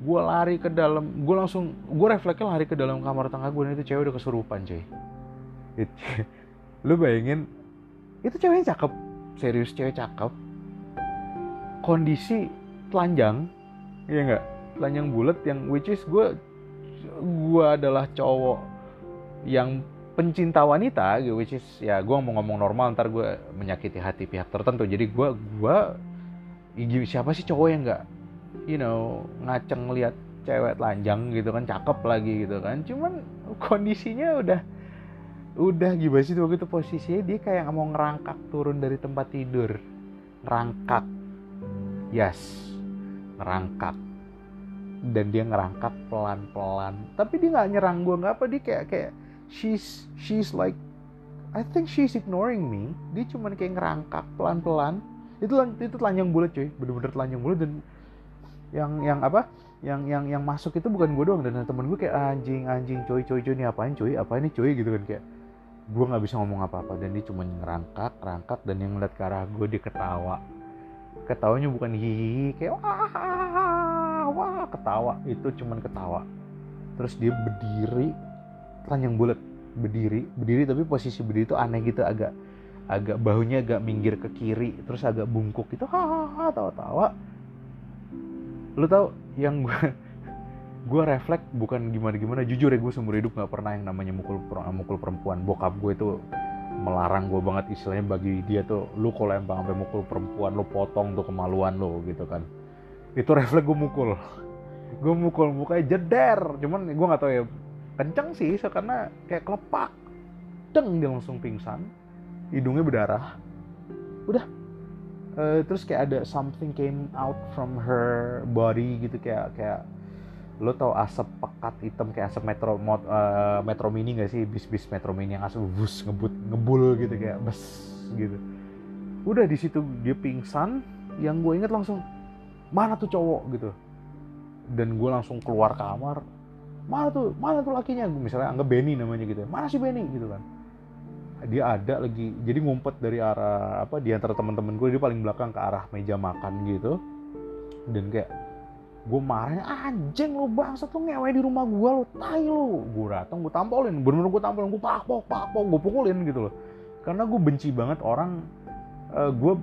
Gue lari ke dalam gue langsung gue refleksnya lari ke dalam kamar tangga gue dan itu cewek udah kesurupan cuy. It, <laughs> lu bayangin itu ceweknya cakep. Serius cewek cakep. Kondisi telanjang iya nggak telanjang bulat yang which is gue gue adalah cowok yang pencinta wanita gitu, which is ya gue mau ngomong normal ntar gue menyakiti hati pihak tertentu. Jadi gue gue siapa sih cowok yang nggak you know ngaceng lihat cewek telanjang gitu kan cakep lagi gitu kan. Cuman kondisinya udah udah gimana sih waktu itu posisinya? Dia kayak mau ngerangkak turun dari tempat tidur. Ngerangkak. Yes. Ngerangkak dan dia ngerangkak pelan-pelan. Tapi dia nggak nyerang gue nggak apa dia kayak kayak she's she's like I think she's ignoring me. Dia cuman kayak ngerangkak pelan-pelan. Itu itu telanjang bulat cuy. Bener-bener telanjang bulat dan yang yang apa? Yang yang yang masuk itu bukan gue doang dan temen gue kayak anjing anjing cuy cuy cuy ini apain cuy? Apa ini cuy? Gitu kan kayak gue nggak bisa ngomong apa-apa. Dan dia cuma ngerangkak ngerangkak dan yang ngeliat ke arah gue dia ketawa. Ketawanya bukan hihihi kayak wah wah ketawa. Itu cuman ketawa. Terus dia berdiri telanjang bulat. Berdiri berdiri tapi posisi berdiri itu aneh gitu. Agak agak bahunya agak minggir ke kiri terus agak bungkuk gitu. Hahaha tawa-tawa. Lu tau yang gue <laughs> gue refleks bukan gimana gimana jujur ya gue seumur hidup nggak pernah yang namanya mukul mukul perempuan. Bokap gue itu melarang gue banget. Istilahnya bagi dia tuh lu kalau emang sampai mukul perempuan lu potong tuh kemaluan lo gitu kan itu refleks gue mukul. Gue mukul mukanya jeder. Cuman gue nggak tahu ya kenceng sih karena kayak kelepak. Deng dia langsung pingsan. Hidungnya berdarah. Udah. Uh, terus kayak ada something came out from her body gitu kayak kayak lo tau asap pekat hitam kayak asap metro mod, uh, metro mini gak sih? Bis bis metro mini yang asap bus ngebut ngebul gitu kayak bes gitu. Udah di situ dia pingsan. Yang gue inget langsung mana tuh cowok? gitu. Dan gue langsung keluar kamar. Mana tuh mana tuh lakinya? Misalnya anggap Benny namanya gitu mana sih Benny? Gitu kan. Dia ada lagi jadi ngumpet dari arah apa di antara teman-teman gue dia paling belakang ke arah meja makan gitu. Dan kayak gue marahnya anjing lu bangsat lu ngewe di rumah gue lu tai lu. Gue datang gue tampolin bener-bener gue tampolin gue pakpok pakpok gue pukulin gitu loh. Karena gue benci banget orang uh, gue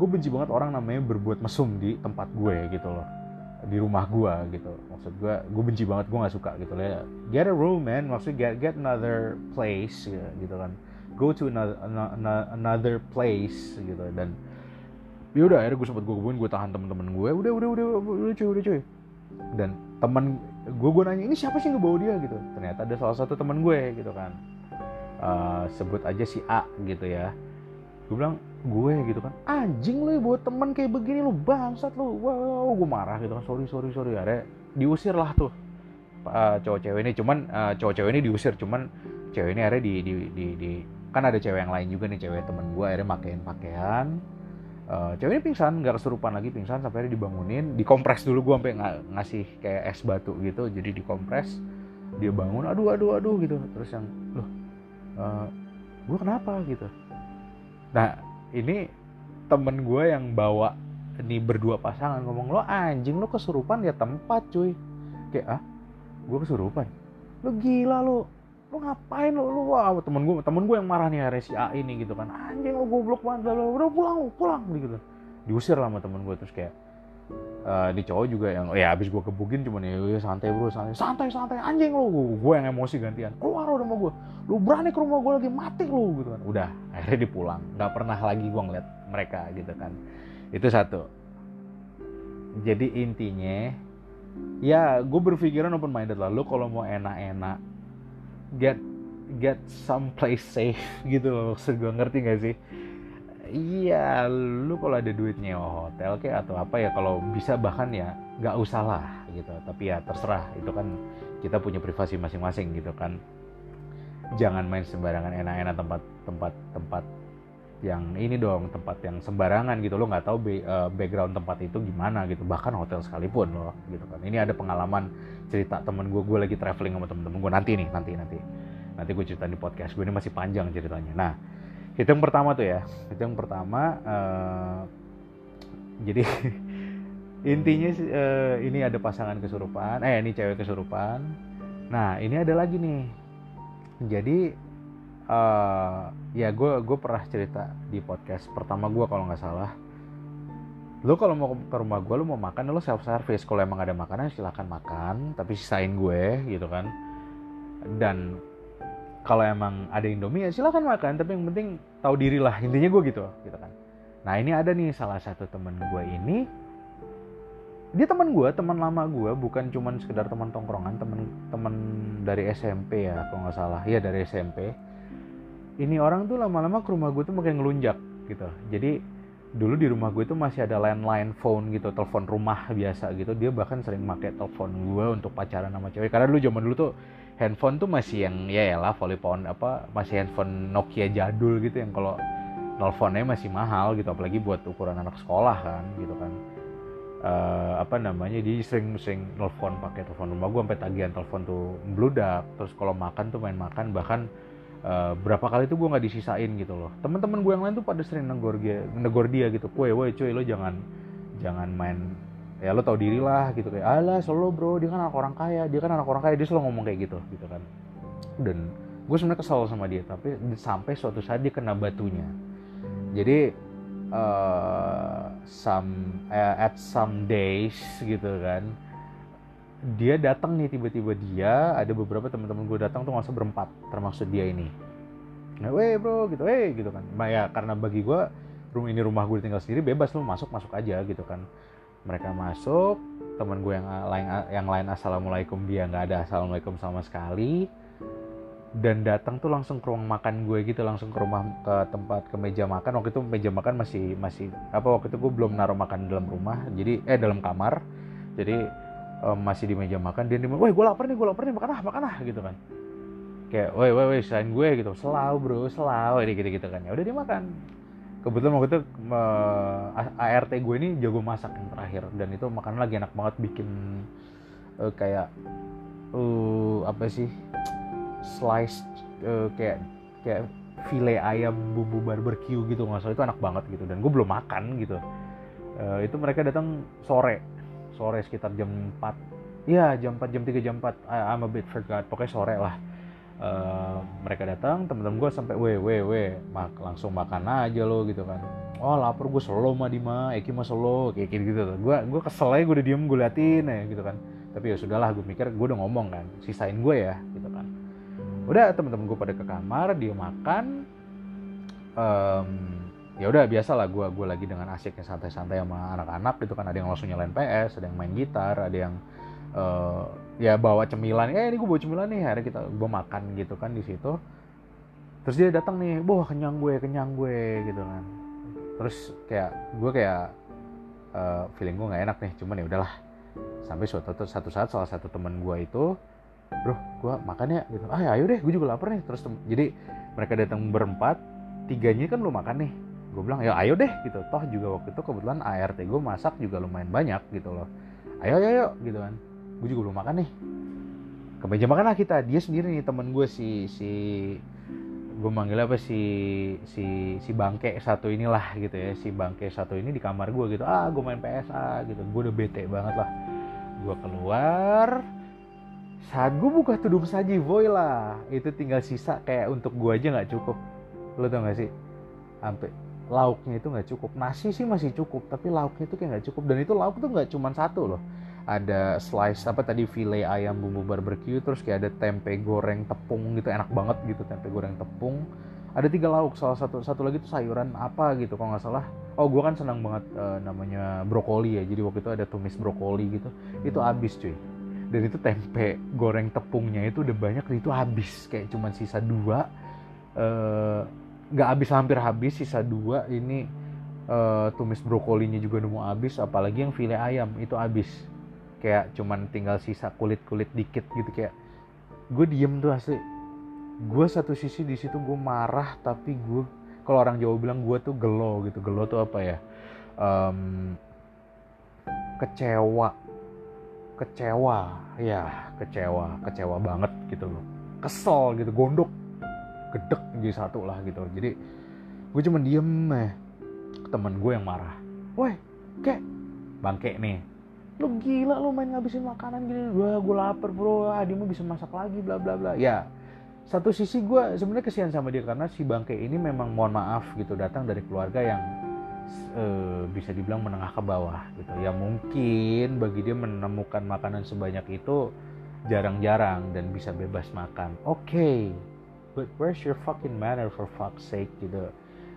gue benci banget orang namanya berbuat mesum di tempat gue gitu loh. Di rumah gue gitu. Maksud gue gue benci banget gue nggak suka gitu ya get a room man. Maksudnya get get another place ya, gitu kan. Go to another, another place gitu. Dan ya udah akhirnya gue sempet gue hubungin gue tahan temen-temen gue udah udah udah udah cuy udah cuy. Dan temen gue gue nanya ini siapa sih yang ngebawa dia? Gitu. Ternyata ada salah satu temen gue gitu kan. Uh, sebut aja si A gitu ya gue bilang gue gitu kan. Anjing lu buat temen kayak begini lu bangsat lu. Wow gue marah gitu kan. Sorry sorry sorry. Ada diusir lah tuh uh, cowok cewek ini. Cuman uh, cowok cewek ini diusir. Cuman cewek ini akhirnya di, di, di, di kan ada cewek yang lain juga nih cewek temen gue akhirnya makein pakaian. Uh, cewek ini pingsan nggak kesurupan lagi pingsan sampai akhirnya dibangunin. Dikompres dulu gue sampai ng ngasih kayak es batu gitu. Jadi dikompres dia bangun aduh aduh aduh gitu. Terus yang loh uh, gue kenapa? gitu nah ini temen gue yang bawa ini berdua pasangan ngomong lo anjing lo kesurupan ya tempat cuy. Kayak ah gue kesurupan? Lo gila lo. Lo ngapain lo? Lo wah temen gue temen gue yang marah nih hari si A ini gitu kan. Anjing lo goblok banget lo. Udah pulang lo pulang gitu diusir lah sama temen gue terus kayak uh, di cowok juga yang ya abis gue kebukin cuman ya, santai bro santai. Santai santai. Anjing lu gue yang emosi gantian. Keluar udah sama gue lu berani ke rumah gue lagi mati lu gitu kan. Udah akhirnya dipulang nggak pernah lagi gue ngeliat mereka gitu kan. Itu satu. Jadi intinya ya gue berpikiran open minded lah. Lu kalau mau enak-enak get get some place safe <laughs> gitu loh. Maksud gue ngerti gak sih iya lu kalau ada duit nyewa hotel kayak atau apa ya kalau bisa bahkan ya nggak usah lah gitu. Tapi ya terserah itu kan kita punya privasi masing-masing gitu kan. Jangan main sembarangan enak-enak tempat tempat tempat yang ini dong tempat yang sembarangan gitu. Lo nggak tahu be, uh, background tempat itu gimana gitu. Bahkan hotel sekalipun loh gitu kan. Ini ada pengalaman cerita temen gue gue lagi traveling sama temen-temen gue nanti nih nanti nanti. Nanti gue cerita di podcast gue ini masih panjang ceritanya. Nah itu yang pertama tuh ya. Itu yang pertama uh, jadi <laughs> intinya uh, ini ada pasangan kesurupan eh ini cewek kesurupan. Nah ini ada lagi nih. Jadi uh, ya gue gue pernah cerita di podcast pertama gue kalau nggak salah. Lo kalau mau ke rumah gue lo mau makan lo self service kalau emang ada makanan silahkan makan tapi sisain gue gitu kan. Dan kalau emang ada Indomie ya silahkan makan tapi yang penting tahu diri lah intinya gue gitu gitu kan. Nah ini ada nih salah satu temen gue ini. Dia teman gue teman lama gue bukan cuman sekedar teman tongkrongan teman teman dari SMP ya kalau nggak salah. Iya dari SMP ini orang tuh lama-lama ke rumah gue tuh makin ngelunjak gitu. Jadi dulu di rumah gue itu masih ada landline phone gitu telepon rumah biasa gitu. Dia bahkan sering pakai telepon gue untuk pacaran sama cewek. Karena dulu zaman dulu tuh handphone tuh masih yang ya lah volleyphone apa masih handphone Nokia jadul gitu yang kalau nelfonnya masih mahal gitu apalagi buat ukuran anak sekolah kan gitu kan. Uh, apa namanya dia sering-sering nelfon pakai telepon rumah gue sampai tagihan telepon tuh bludak terus kalau makan tuh main makan bahkan uh, berapa kali tuh gue nggak disisain gitu loh. Teman-teman gue yang lain tuh pada sering negor dia negor dia gitu kue woi cuy lo jangan jangan main ya lo tau diri lah gitu kayak alah solo bro dia kan anak orang kaya dia kan anak orang kaya. Dia selalu ngomong kayak gitu gitu kan. Dan gue sebenarnya kesal sama dia tapi sampai suatu saat dia kena batunya. Jadi uh, some uh, at some days gitu kan dia datang nih tiba-tiba dia ada beberapa teman-teman gue datang tuh masa berempat termasuk dia ini. Nah weh bro gitu weh gitu kan. Nah, ya karena bagi gue rumah ini rumah gue tinggal sendiri bebas lu masuk masuk aja gitu kan mereka masuk teman gue yang lain yang lain assalamualaikum dia nggak ada assalamualaikum sama sekali. Dan datang tuh langsung ke ruang makan gue gitu langsung ke rumah ke tempat ke meja makan. Waktu itu meja makan masih masih apa waktu itu gue belum naruh makan dalam rumah. Jadi eh dalam kamar. Jadi um, masih di meja makan. Dia bilang, woi gue lapar nih gue lapar nih makan ah makan ah gitu kan. Kayak woi woi woi selain gue gitu. Selau bro selau ini gitu gitu kan. Ya udah dimakan kebetulan waktu itu uh, ART gue ini jago masak yang terakhir. Dan itu makanan lagi enak banget bikin uh, kayak uh, apa sih slice uh, kayak kayak file ayam bumbu barbecue gitu. Nggak salah itu enak banget gitu. Dan gue belum makan gitu. Uh, itu mereka datang sore. Sore sekitar jam 4 iya jam 4 jam 3 jam 4 I'm a bit forgot. Pokoknya sore lah uh, mereka datang temen-temen gue sampai we we we mak langsung makan aja lo gitu kan. Oh lapar gue solo mah Dima. Eki mah solo kayak gitu gitu. Gue gue kesel aja gue udah diem gue liatin ya gitu kan. Tapi ya sudahlah gue mikir gue udah ngomong kan sisain gue ya gitu kan. Udah temen-temen gue pada ke kamar dia makan. Um, ya udah biasa lah gue gue lagi dengan asiknya santai-santai sama anak-anak gitu kan. Ada yang langsung nyalain PS ada yang main gitar ada yang uh, ya bawa cemilan. Eh ini gue bawa cemilan nih hari kita gue makan gitu kan di situ. Terus dia datang nih wah kenyang gue kenyang gue gitu kan. Terus kayak gue kayak uh, feeling gue nggak enak nih cuman ya udahlah. Sampai suatu satu saat salah satu teman gue itu bro gue makan ya gitu. Ah ya ayo deh gue juga lapar nih. Terus jadi mereka datang berempat tiganya kan lu makan nih. Gue bilang ya ayo deh gitu. Toh juga waktu itu kebetulan ART gue masak juga lumayan banyak gitu loh. Ayo ayo, ayo gitu kan gue juga belum makan nih. Ke meja makan lah kita. Dia sendiri nih temen gue si si gue manggil apa si si si bangke satu inilah gitu ya. Si bangke satu ini di kamar gue gitu. Ah gue main PSA gitu. Gue udah bete banget lah. Gue keluar. Saat gue buka tudung saji boy lah itu tinggal sisa kayak untuk gue aja nggak cukup. Lo tau gak sih? Sampai lauknya itu nggak cukup. Nasi sih masih cukup tapi lauknya itu kayak nggak cukup. Dan itu lauk tuh nggak cuma satu loh ada slice apa tadi file ayam bumbu barbecue terus kayak ada tempe goreng tepung gitu enak banget gitu tempe goreng tepung. Ada tiga lauk salah satu satu lagi tuh sayuran apa gitu kalau nggak salah. Oh gue kan senang banget uh, namanya brokoli ya jadi waktu itu ada tumis brokoli gitu. Itu habis cuy. Dan itu tempe goreng tepungnya itu udah banyak itu habis. Kayak cuma sisa dua uh, nggak habis hampir habis sisa dua ini uh, tumis brokolinya juga mau habis apalagi yang file ayam itu habis kayak cuman tinggal sisa kulit kulit dikit gitu kayak gue diem tuh asli. Gue satu sisi di situ gue marah tapi gue kalau orang Jawa bilang gue tuh gelo gitu. Gelo tuh apa ya? Um, kecewa. Kecewa ya kecewa. Kecewa banget gitu loh. Kesel gitu gondok. Gedek jadi satu lah gitu. Jadi gue cuma diem eh temen gue yang marah. Woi kek. Bangke nih lu gila lu main ngabisin makanan gini. Gue gue lapar bro. Adikmu bisa masak lagi bla bla bla. Ya satu sisi gue sebenarnya kesian sama dia karena si bangke ini memang mohon maaf gitu datang dari keluarga yang uh, bisa dibilang menengah ke bawah gitu. Ya mungkin bagi dia menemukan makanan sebanyak itu jarang-jarang dan bisa bebas makan. Oke okay but where's your fucking manner for fuck's sake gitu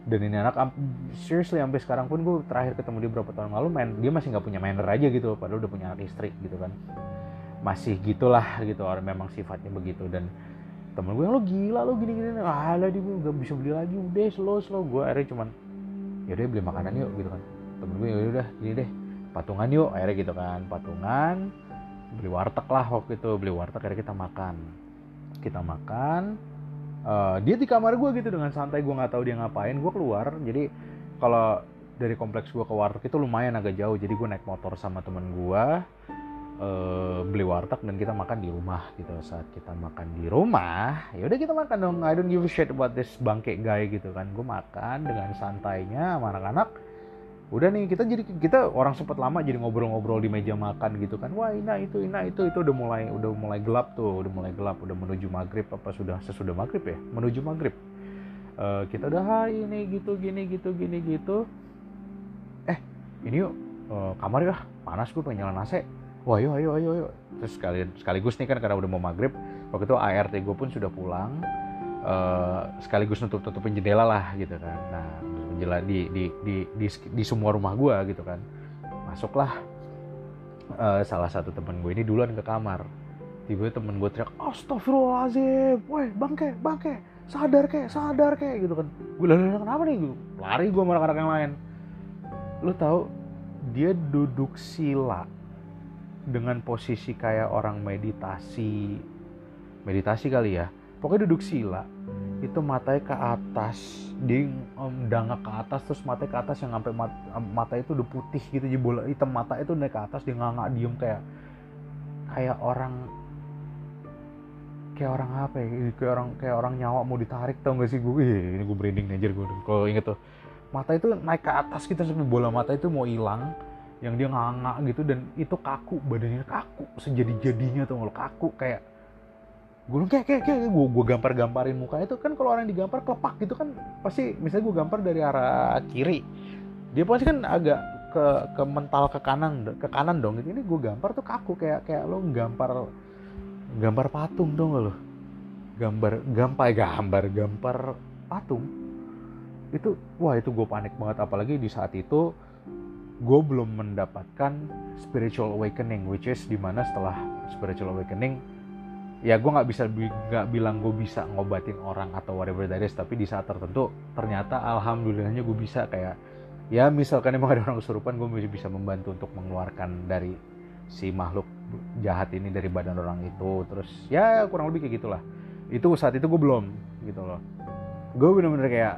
dan ini anak seriously sampai sekarang pun gue terakhir ketemu dia berapa tahun lalu main dia masih nggak punya manner aja gitu padahal udah punya anak istri gitu kan. Masih gitulah gitu orang memang sifatnya begitu. Dan temen gue lo gila lo gini gini ah lah dia nggak bisa beli lagi udah slow slow. Gue akhirnya cuman yaudah beli makanan yuk gitu kan. Temen gue yaudah ini deh patungan yuk akhirnya gitu kan patungan beli warteg lah waktu itu beli warteg akhirnya kita makan. Kita makan uh, dia di kamar gue gitu dengan santai gue nggak tahu dia ngapain. Gue keluar jadi kalau dari kompleks gue ke warteg itu lumayan agak jauh. Jadi gue naik motor sama temen gue uh, beli warteg dan kita makan di rumah gitu. Saat kita makan di rumah ya udah kita makan dong. I don't give a shit about this bangke guy gitu kan. Gue makan dengan santainya sama anak-anak udah nih kita jadi kita orang sempat lama jadi ngobrol-ngobrol di meja makan gitu kan. Wah ina itu ina itu itu udah mulai udah mulai gelap tuh udah mulai gelap udah menuju maghrib apa sudah sesudah maghrib ya? Menuju maghrib. Uh, kita udah hai ini gitu gini gitu gini gitu. Eh ini yuk uh, kamar ya? Panas gue pengen nyalain AC. Wah ayo ayo ayo ayo. Terus sekali sekaligus nih kan karena udah mau maghrib waktu itu ART gue pun sudah pulang uh, sekaligus nutup tutupin jendela lah gitu kan. Nah jela di di di di, di semua rumah gue gitu kan. Masuklah uh, salah satu temen gue ini duluan ke kamar. Tiba temen gue teriak astagfirullahaladzim woi bangke bangke sadar kek sadar kek gitu kan. Gue lalu kenapa nih? Gue lari gue sama anak-anak yang lain. Lu tahu dia duduk sila dengan posisi kayak orang meditasi meditasi kali ya. Pokoknya duduk sila itu matanya ke atas. Dia um, dangak ke atas terus matanya ke atas yang sampai mata, mata itu udah putih gitu. Jadi bola hitam mata itu naik ke atas dia nganga diem. Kayak kayak orang kayak orang apa ya? Kayak orang kayak orang nyawa mau ditarik tau gak sih? Gue Ih, ini gue branding aja gue kalau inget tuh mata itu naik ke atas gitu sampai bola mata itu mau hilang yang dia nganga gitu. Dan itu kaku badannya kaku sejadi jadinya tuh kaku kayak gue bilang kayak kayak kayak gue gue gambar gamparin muka itu kan kalau orang digampar kelepak gitu kan pasti misalnya gue gampar dari arah kiri. Dia pasti kan agak ke ke mental ke kanan ke kanan dong. Ini gue gampar tuh kaku kayak kayak lo gampar gambar patung dong lo? Gambar gampai gambar gambar patung. Itu wah itu gue panik banget. Apalagi di saat itu gue belum mendapatkan spiritual awakening which is di mana setelah spiritual awakening ya gue nggak bisa nggak bilang gue bisa ngobatin orang atau whatever that is tapi di saat tertentu ternyata alhamdulillahnya gue bisa. Kayak ya misalkan emang ada orang kesurupan gue masih bisa membantu untuk mengeluarkan dari si makhluk jahat ini dari badan orang itu. Terus ya kurang lebih kayak gitulah. Itu saat itu gue belum gitu loh. Gue bener-bener kayak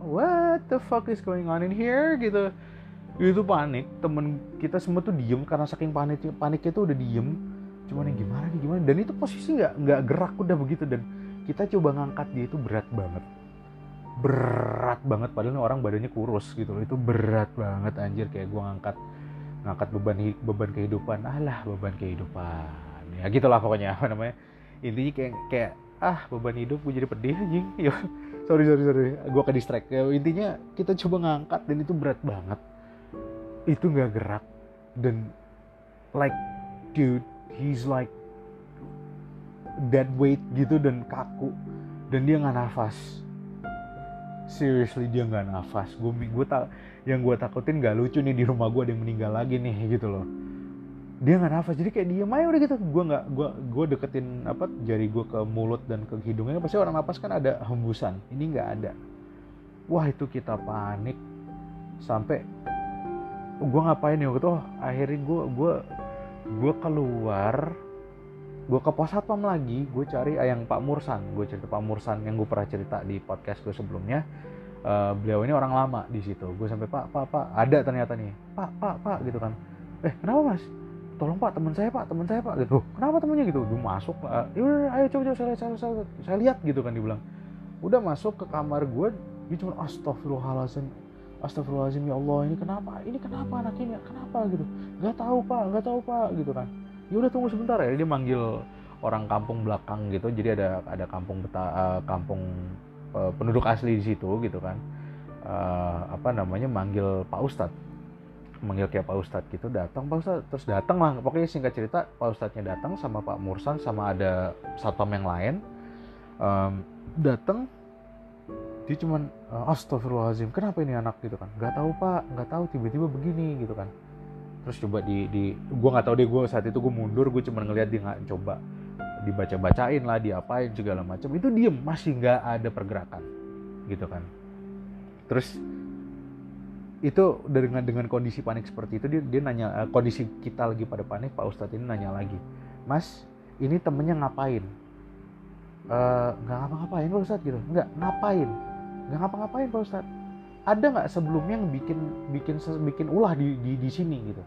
what the fuck is going on in here? Gitu. Itu panik temen kita semua tuh diem karena saking panik paniknya tuh udah diem cuman yang gimana nih gimana? Dan itu posisi nggak nggak gerak udah begitu. Dan kita coba ngangkat dia itu berat banget. Berat banget. Padahal orang badannya kurus gitu loh. Itu berat banget anjir. Kayak gue ngangkat ngangkat beban beban kehidupan. Alah beban kehidupan. Ya gitulah pokoknya. <laughs> Apa namanya? Intinya kayak kayak ah beban hidup gue jadi pedih anjing. <laughs> Ya sorry sorry sorry. Gue ke distract. Ya, intinya kita coba ngangkat dan itu berat banget. Itu nggak gerak. Dan like dude he's like dead weight gitu dan kaku. Dan dia nggak nafas. Seriously dia nggak nafas. Gue gue tak yang gue takutin gak lucu nih di rumah gue ada yang meninggal lagi nih gitu loh. Dia nggak nafas jadi kayak diem aja udah gitu. Gue nggak gue gue deketin apa jari gue ke mulut dan ke hidungnya. Pasti orang nafas kan ada hembusan. Ini nggak ada. Wah itu kita panik. Sampai gue ngapain ya waktu itu? Oh, akhirnya gue gue gue keluar gue ke pos satpam lagi gue cari yang Pak Mursan. Gue cerita Pak Mursan yang gue pernah cerita di podcast gue sebelumnya. Uh, beliau ini orang lama di situ. Gue sampai pak pak pak. Ada ternyata nih. Pak pak pak gitu kan. Eh kenapa mas? Tolong pak teman saya pak teman saya pak. Gitu. Kenapa temennya? Gitu. Gue masuk pak. Ya ayo coba coba saya, saya, saya, saya lihat gitu kan dibilang. Udah masuk ke kamar gue dia cuma astagfirullahaladzim astagfirullahaladzim ya Allah ini kenapa? Ini kenapa anak ini? Kenapa gitu? Nggak tahu pak nggak tahu pak gitu kan. Ya udah tunggu sebentar ya dia manggil orang kampung belakang gitu. Jadi ada ada kampung beta, uh, kampung uh, penduduk asli di situ gitu kan. Uh, apa namanya manggil Pak Ustadz. Manggil kayak Pak Ustadz gitu datang. Pak Ustadz terus datang lah. Pokoknya singkat cerita Pak Ustadznya datang sama Pak Mursan sama ada satpam yang lain. Um, datang dia cuman astagfirullahaladzim kenapa ini anak gitu kan? Nggak tahu pak. Nggak tahu tiba-tiba begini gitu kan. Terus coba di di gue nggak tahu deh gue saat itu gue mundur gue cuma ngeliat dia nggak coba dibaca bacain lah diapain segala macam. Itu diem masih nggak ada pergerakan gitu kan. Terus itu dengan dengan kondisi panik seperti itu dia dia nanya uh, kondisi kita lagi pada panik Pak Ustadz ini nanya lagi Mas ini temennya ngapain? Eh, nggak uh, ngapa-ngapain Pak Ustadz gitu. Nggak ngapain nggak ngapa-ngapain Pak Ustadz. Ada nggak sebelumnya yang bikin bikin bikin ulah di di, di sini gitu?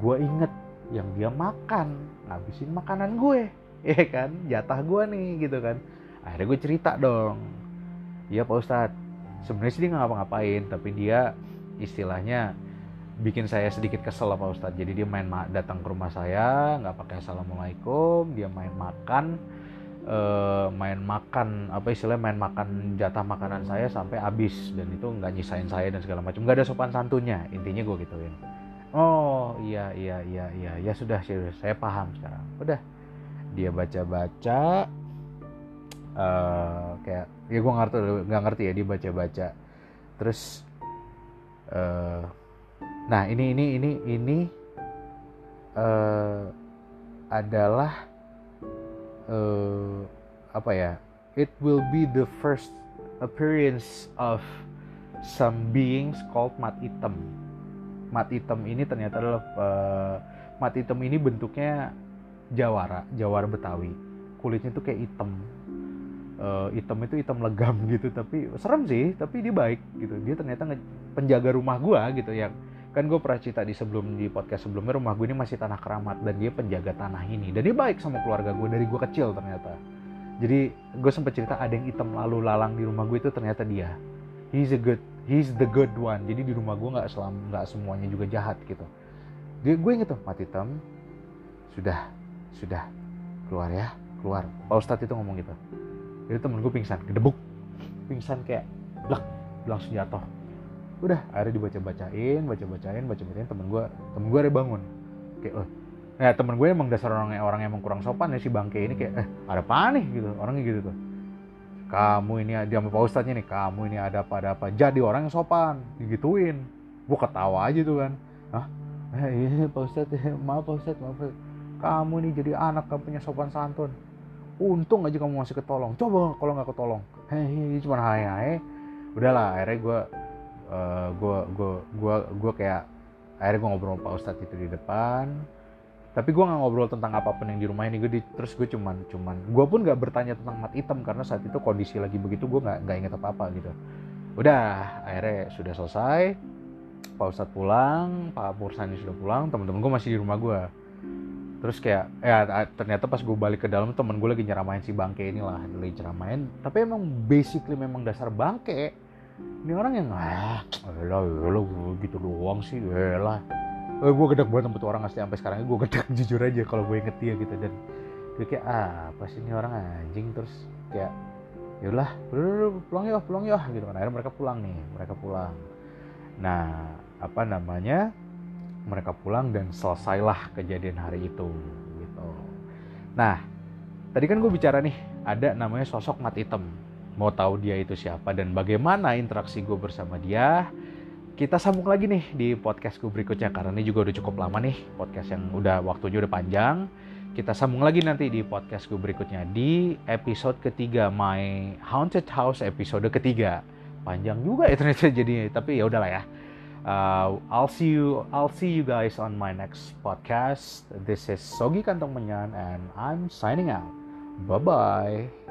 Gue inget yang dia makan ngabisin makanan gue. <laughs> Ya kan? Jatah gue nih gitu kan. Akhirnya gue cerita dong. Iya Pak Ustadz. Sebenarnya sih dia nggak ngapa-ngapain tapi dia istilahnya bikin saya sedikit kesel Pak Ustadz. Jadi dia main datang ke rumah saya nggak pakai assalamualaikum dia main makan uh, main makan apa istilahnya main makan jatah makanan saya sampai habis. Dan itu nggak nyisain saya dan segala macam. Nggak ada sopan santunnya intinya gue gituin. Oh iya iya iya iya. Ya sudah sudah saya paham sekarang. Udah. Dia baca baca uh, kayak ya gue ngerti nggak ngerti ya dia baca baca terus uh, nah ini ini ini ini uh, adalah uh, apa ya it will be the first appearance of some beings called mat hitam. Mat hitam ini ternyata adalah uh, mat hitam ini bentuknya jawara jawara betawi. Kulitnya tuh kayak hitam. Uh, hitam itu hitam legam gitu tapi serem sih tapi dia baik gitu. Dia ternyata penjaga rumah gua gitu yang kan gue pernah cerita di sebelum di podcast sebelumnya rumah gue ini masih tanah keramat dan dia penjaga tanah ini. Dan dia baik sama keluarga gue dari gue kecil ternyata. Jadi gue sempat cerita ada yang hitam lalu lalang di rumah gue itu ternyata dia. He's a good he's the good one. Jadi di rumah gue nggak selam nggak semuanya juga jahat gitu. Dia gue inget tuh mati hitam. Sudah sudah. Keluar ya keluar. Pak ustadz itu ngomong gitu. Jadi temen gue pingsan gedebuk. Pingsan kayak blak langsung jatuh udah akhirnya dibaca bacain baca bacain baca bacain temen gue temen gue bangun. Kayak oh ya temen gue emang dasar orang orang yang emang kurang sopan ya si bangke ini. Kayak eh ada apa nih? Gitu orangnya gitu tuh. Kamu ini dia sama pak ustadznya nih kamu ini ada apa ada apa jadi orang yang sopan. Digituin. Gue ketawa aja tuh kan. Hah? eh, iya pak ustadz maaf pak ustadz maaf pak kamu ini jadi anak kamu punya sopan santun. Untung aja kamu masih ketolong. Coba kalau nggak ketolong. Hehehe cuma hai hai. Udahlah akhirnya gue gue gue gue gue kayak akhirnya gue ngobrol sama pak ustadz itu di depan. Tapi gue nggak ngobrol tentang apa pun yang di rumah ini. Gue di, terus gue cuman cuman gue pun nggak bertanya tentang mat hitam karena saat itu kondisi lagi begitu gue nggak nggak inget apa apa gitu. Udah akhirnya sudah selesai. Pak ustadz pulang pak Mursani sudah pulang teman-teman gue masih di rumah gue terus kayak ya ternyata pas gue balik ke dalam temen gue lagi nyeramain si bangke inilah lagi nyeramain. Tapi emang basically memang dasar bangke ini orang yang ah elah elah gitu doang sih elah. Eh, gue gedek banget tuh orang asli sampai sekarang. Gue gedek <laughs> jujur aja kalau gue inget dia gitu. Dan gue kayak ah apa sih ini orang anjing? Terus kayak yaudah pulang ya pulang ya gitu kan. Akhirnya mereka pulang nih mereka pulang. Nah apa namanya? Mereka pulang dan selesailah kejadian hari itu gitu. Nah tadi kan gue bicara nih ada namanya sosok mat hitam mau tahu dia itu siapa dan bagaimana interaksi gue bersama dia kita sambung lagi nih di podcast gue berikutnya karena ini juga udah cukup lama nih podcast yang udah waktunya udah panjang. Kita sambung lagi nanti di podcast gue berikutnya di episode ketiga My Haunted House episode ketiga. Panjang juga ya ternyata jadi tapi ya udahlah ya. Uh, I'll see you I'll see you guys on my next podcast. This is Sogi Kantong Menyan and I'm signing out. Bye bye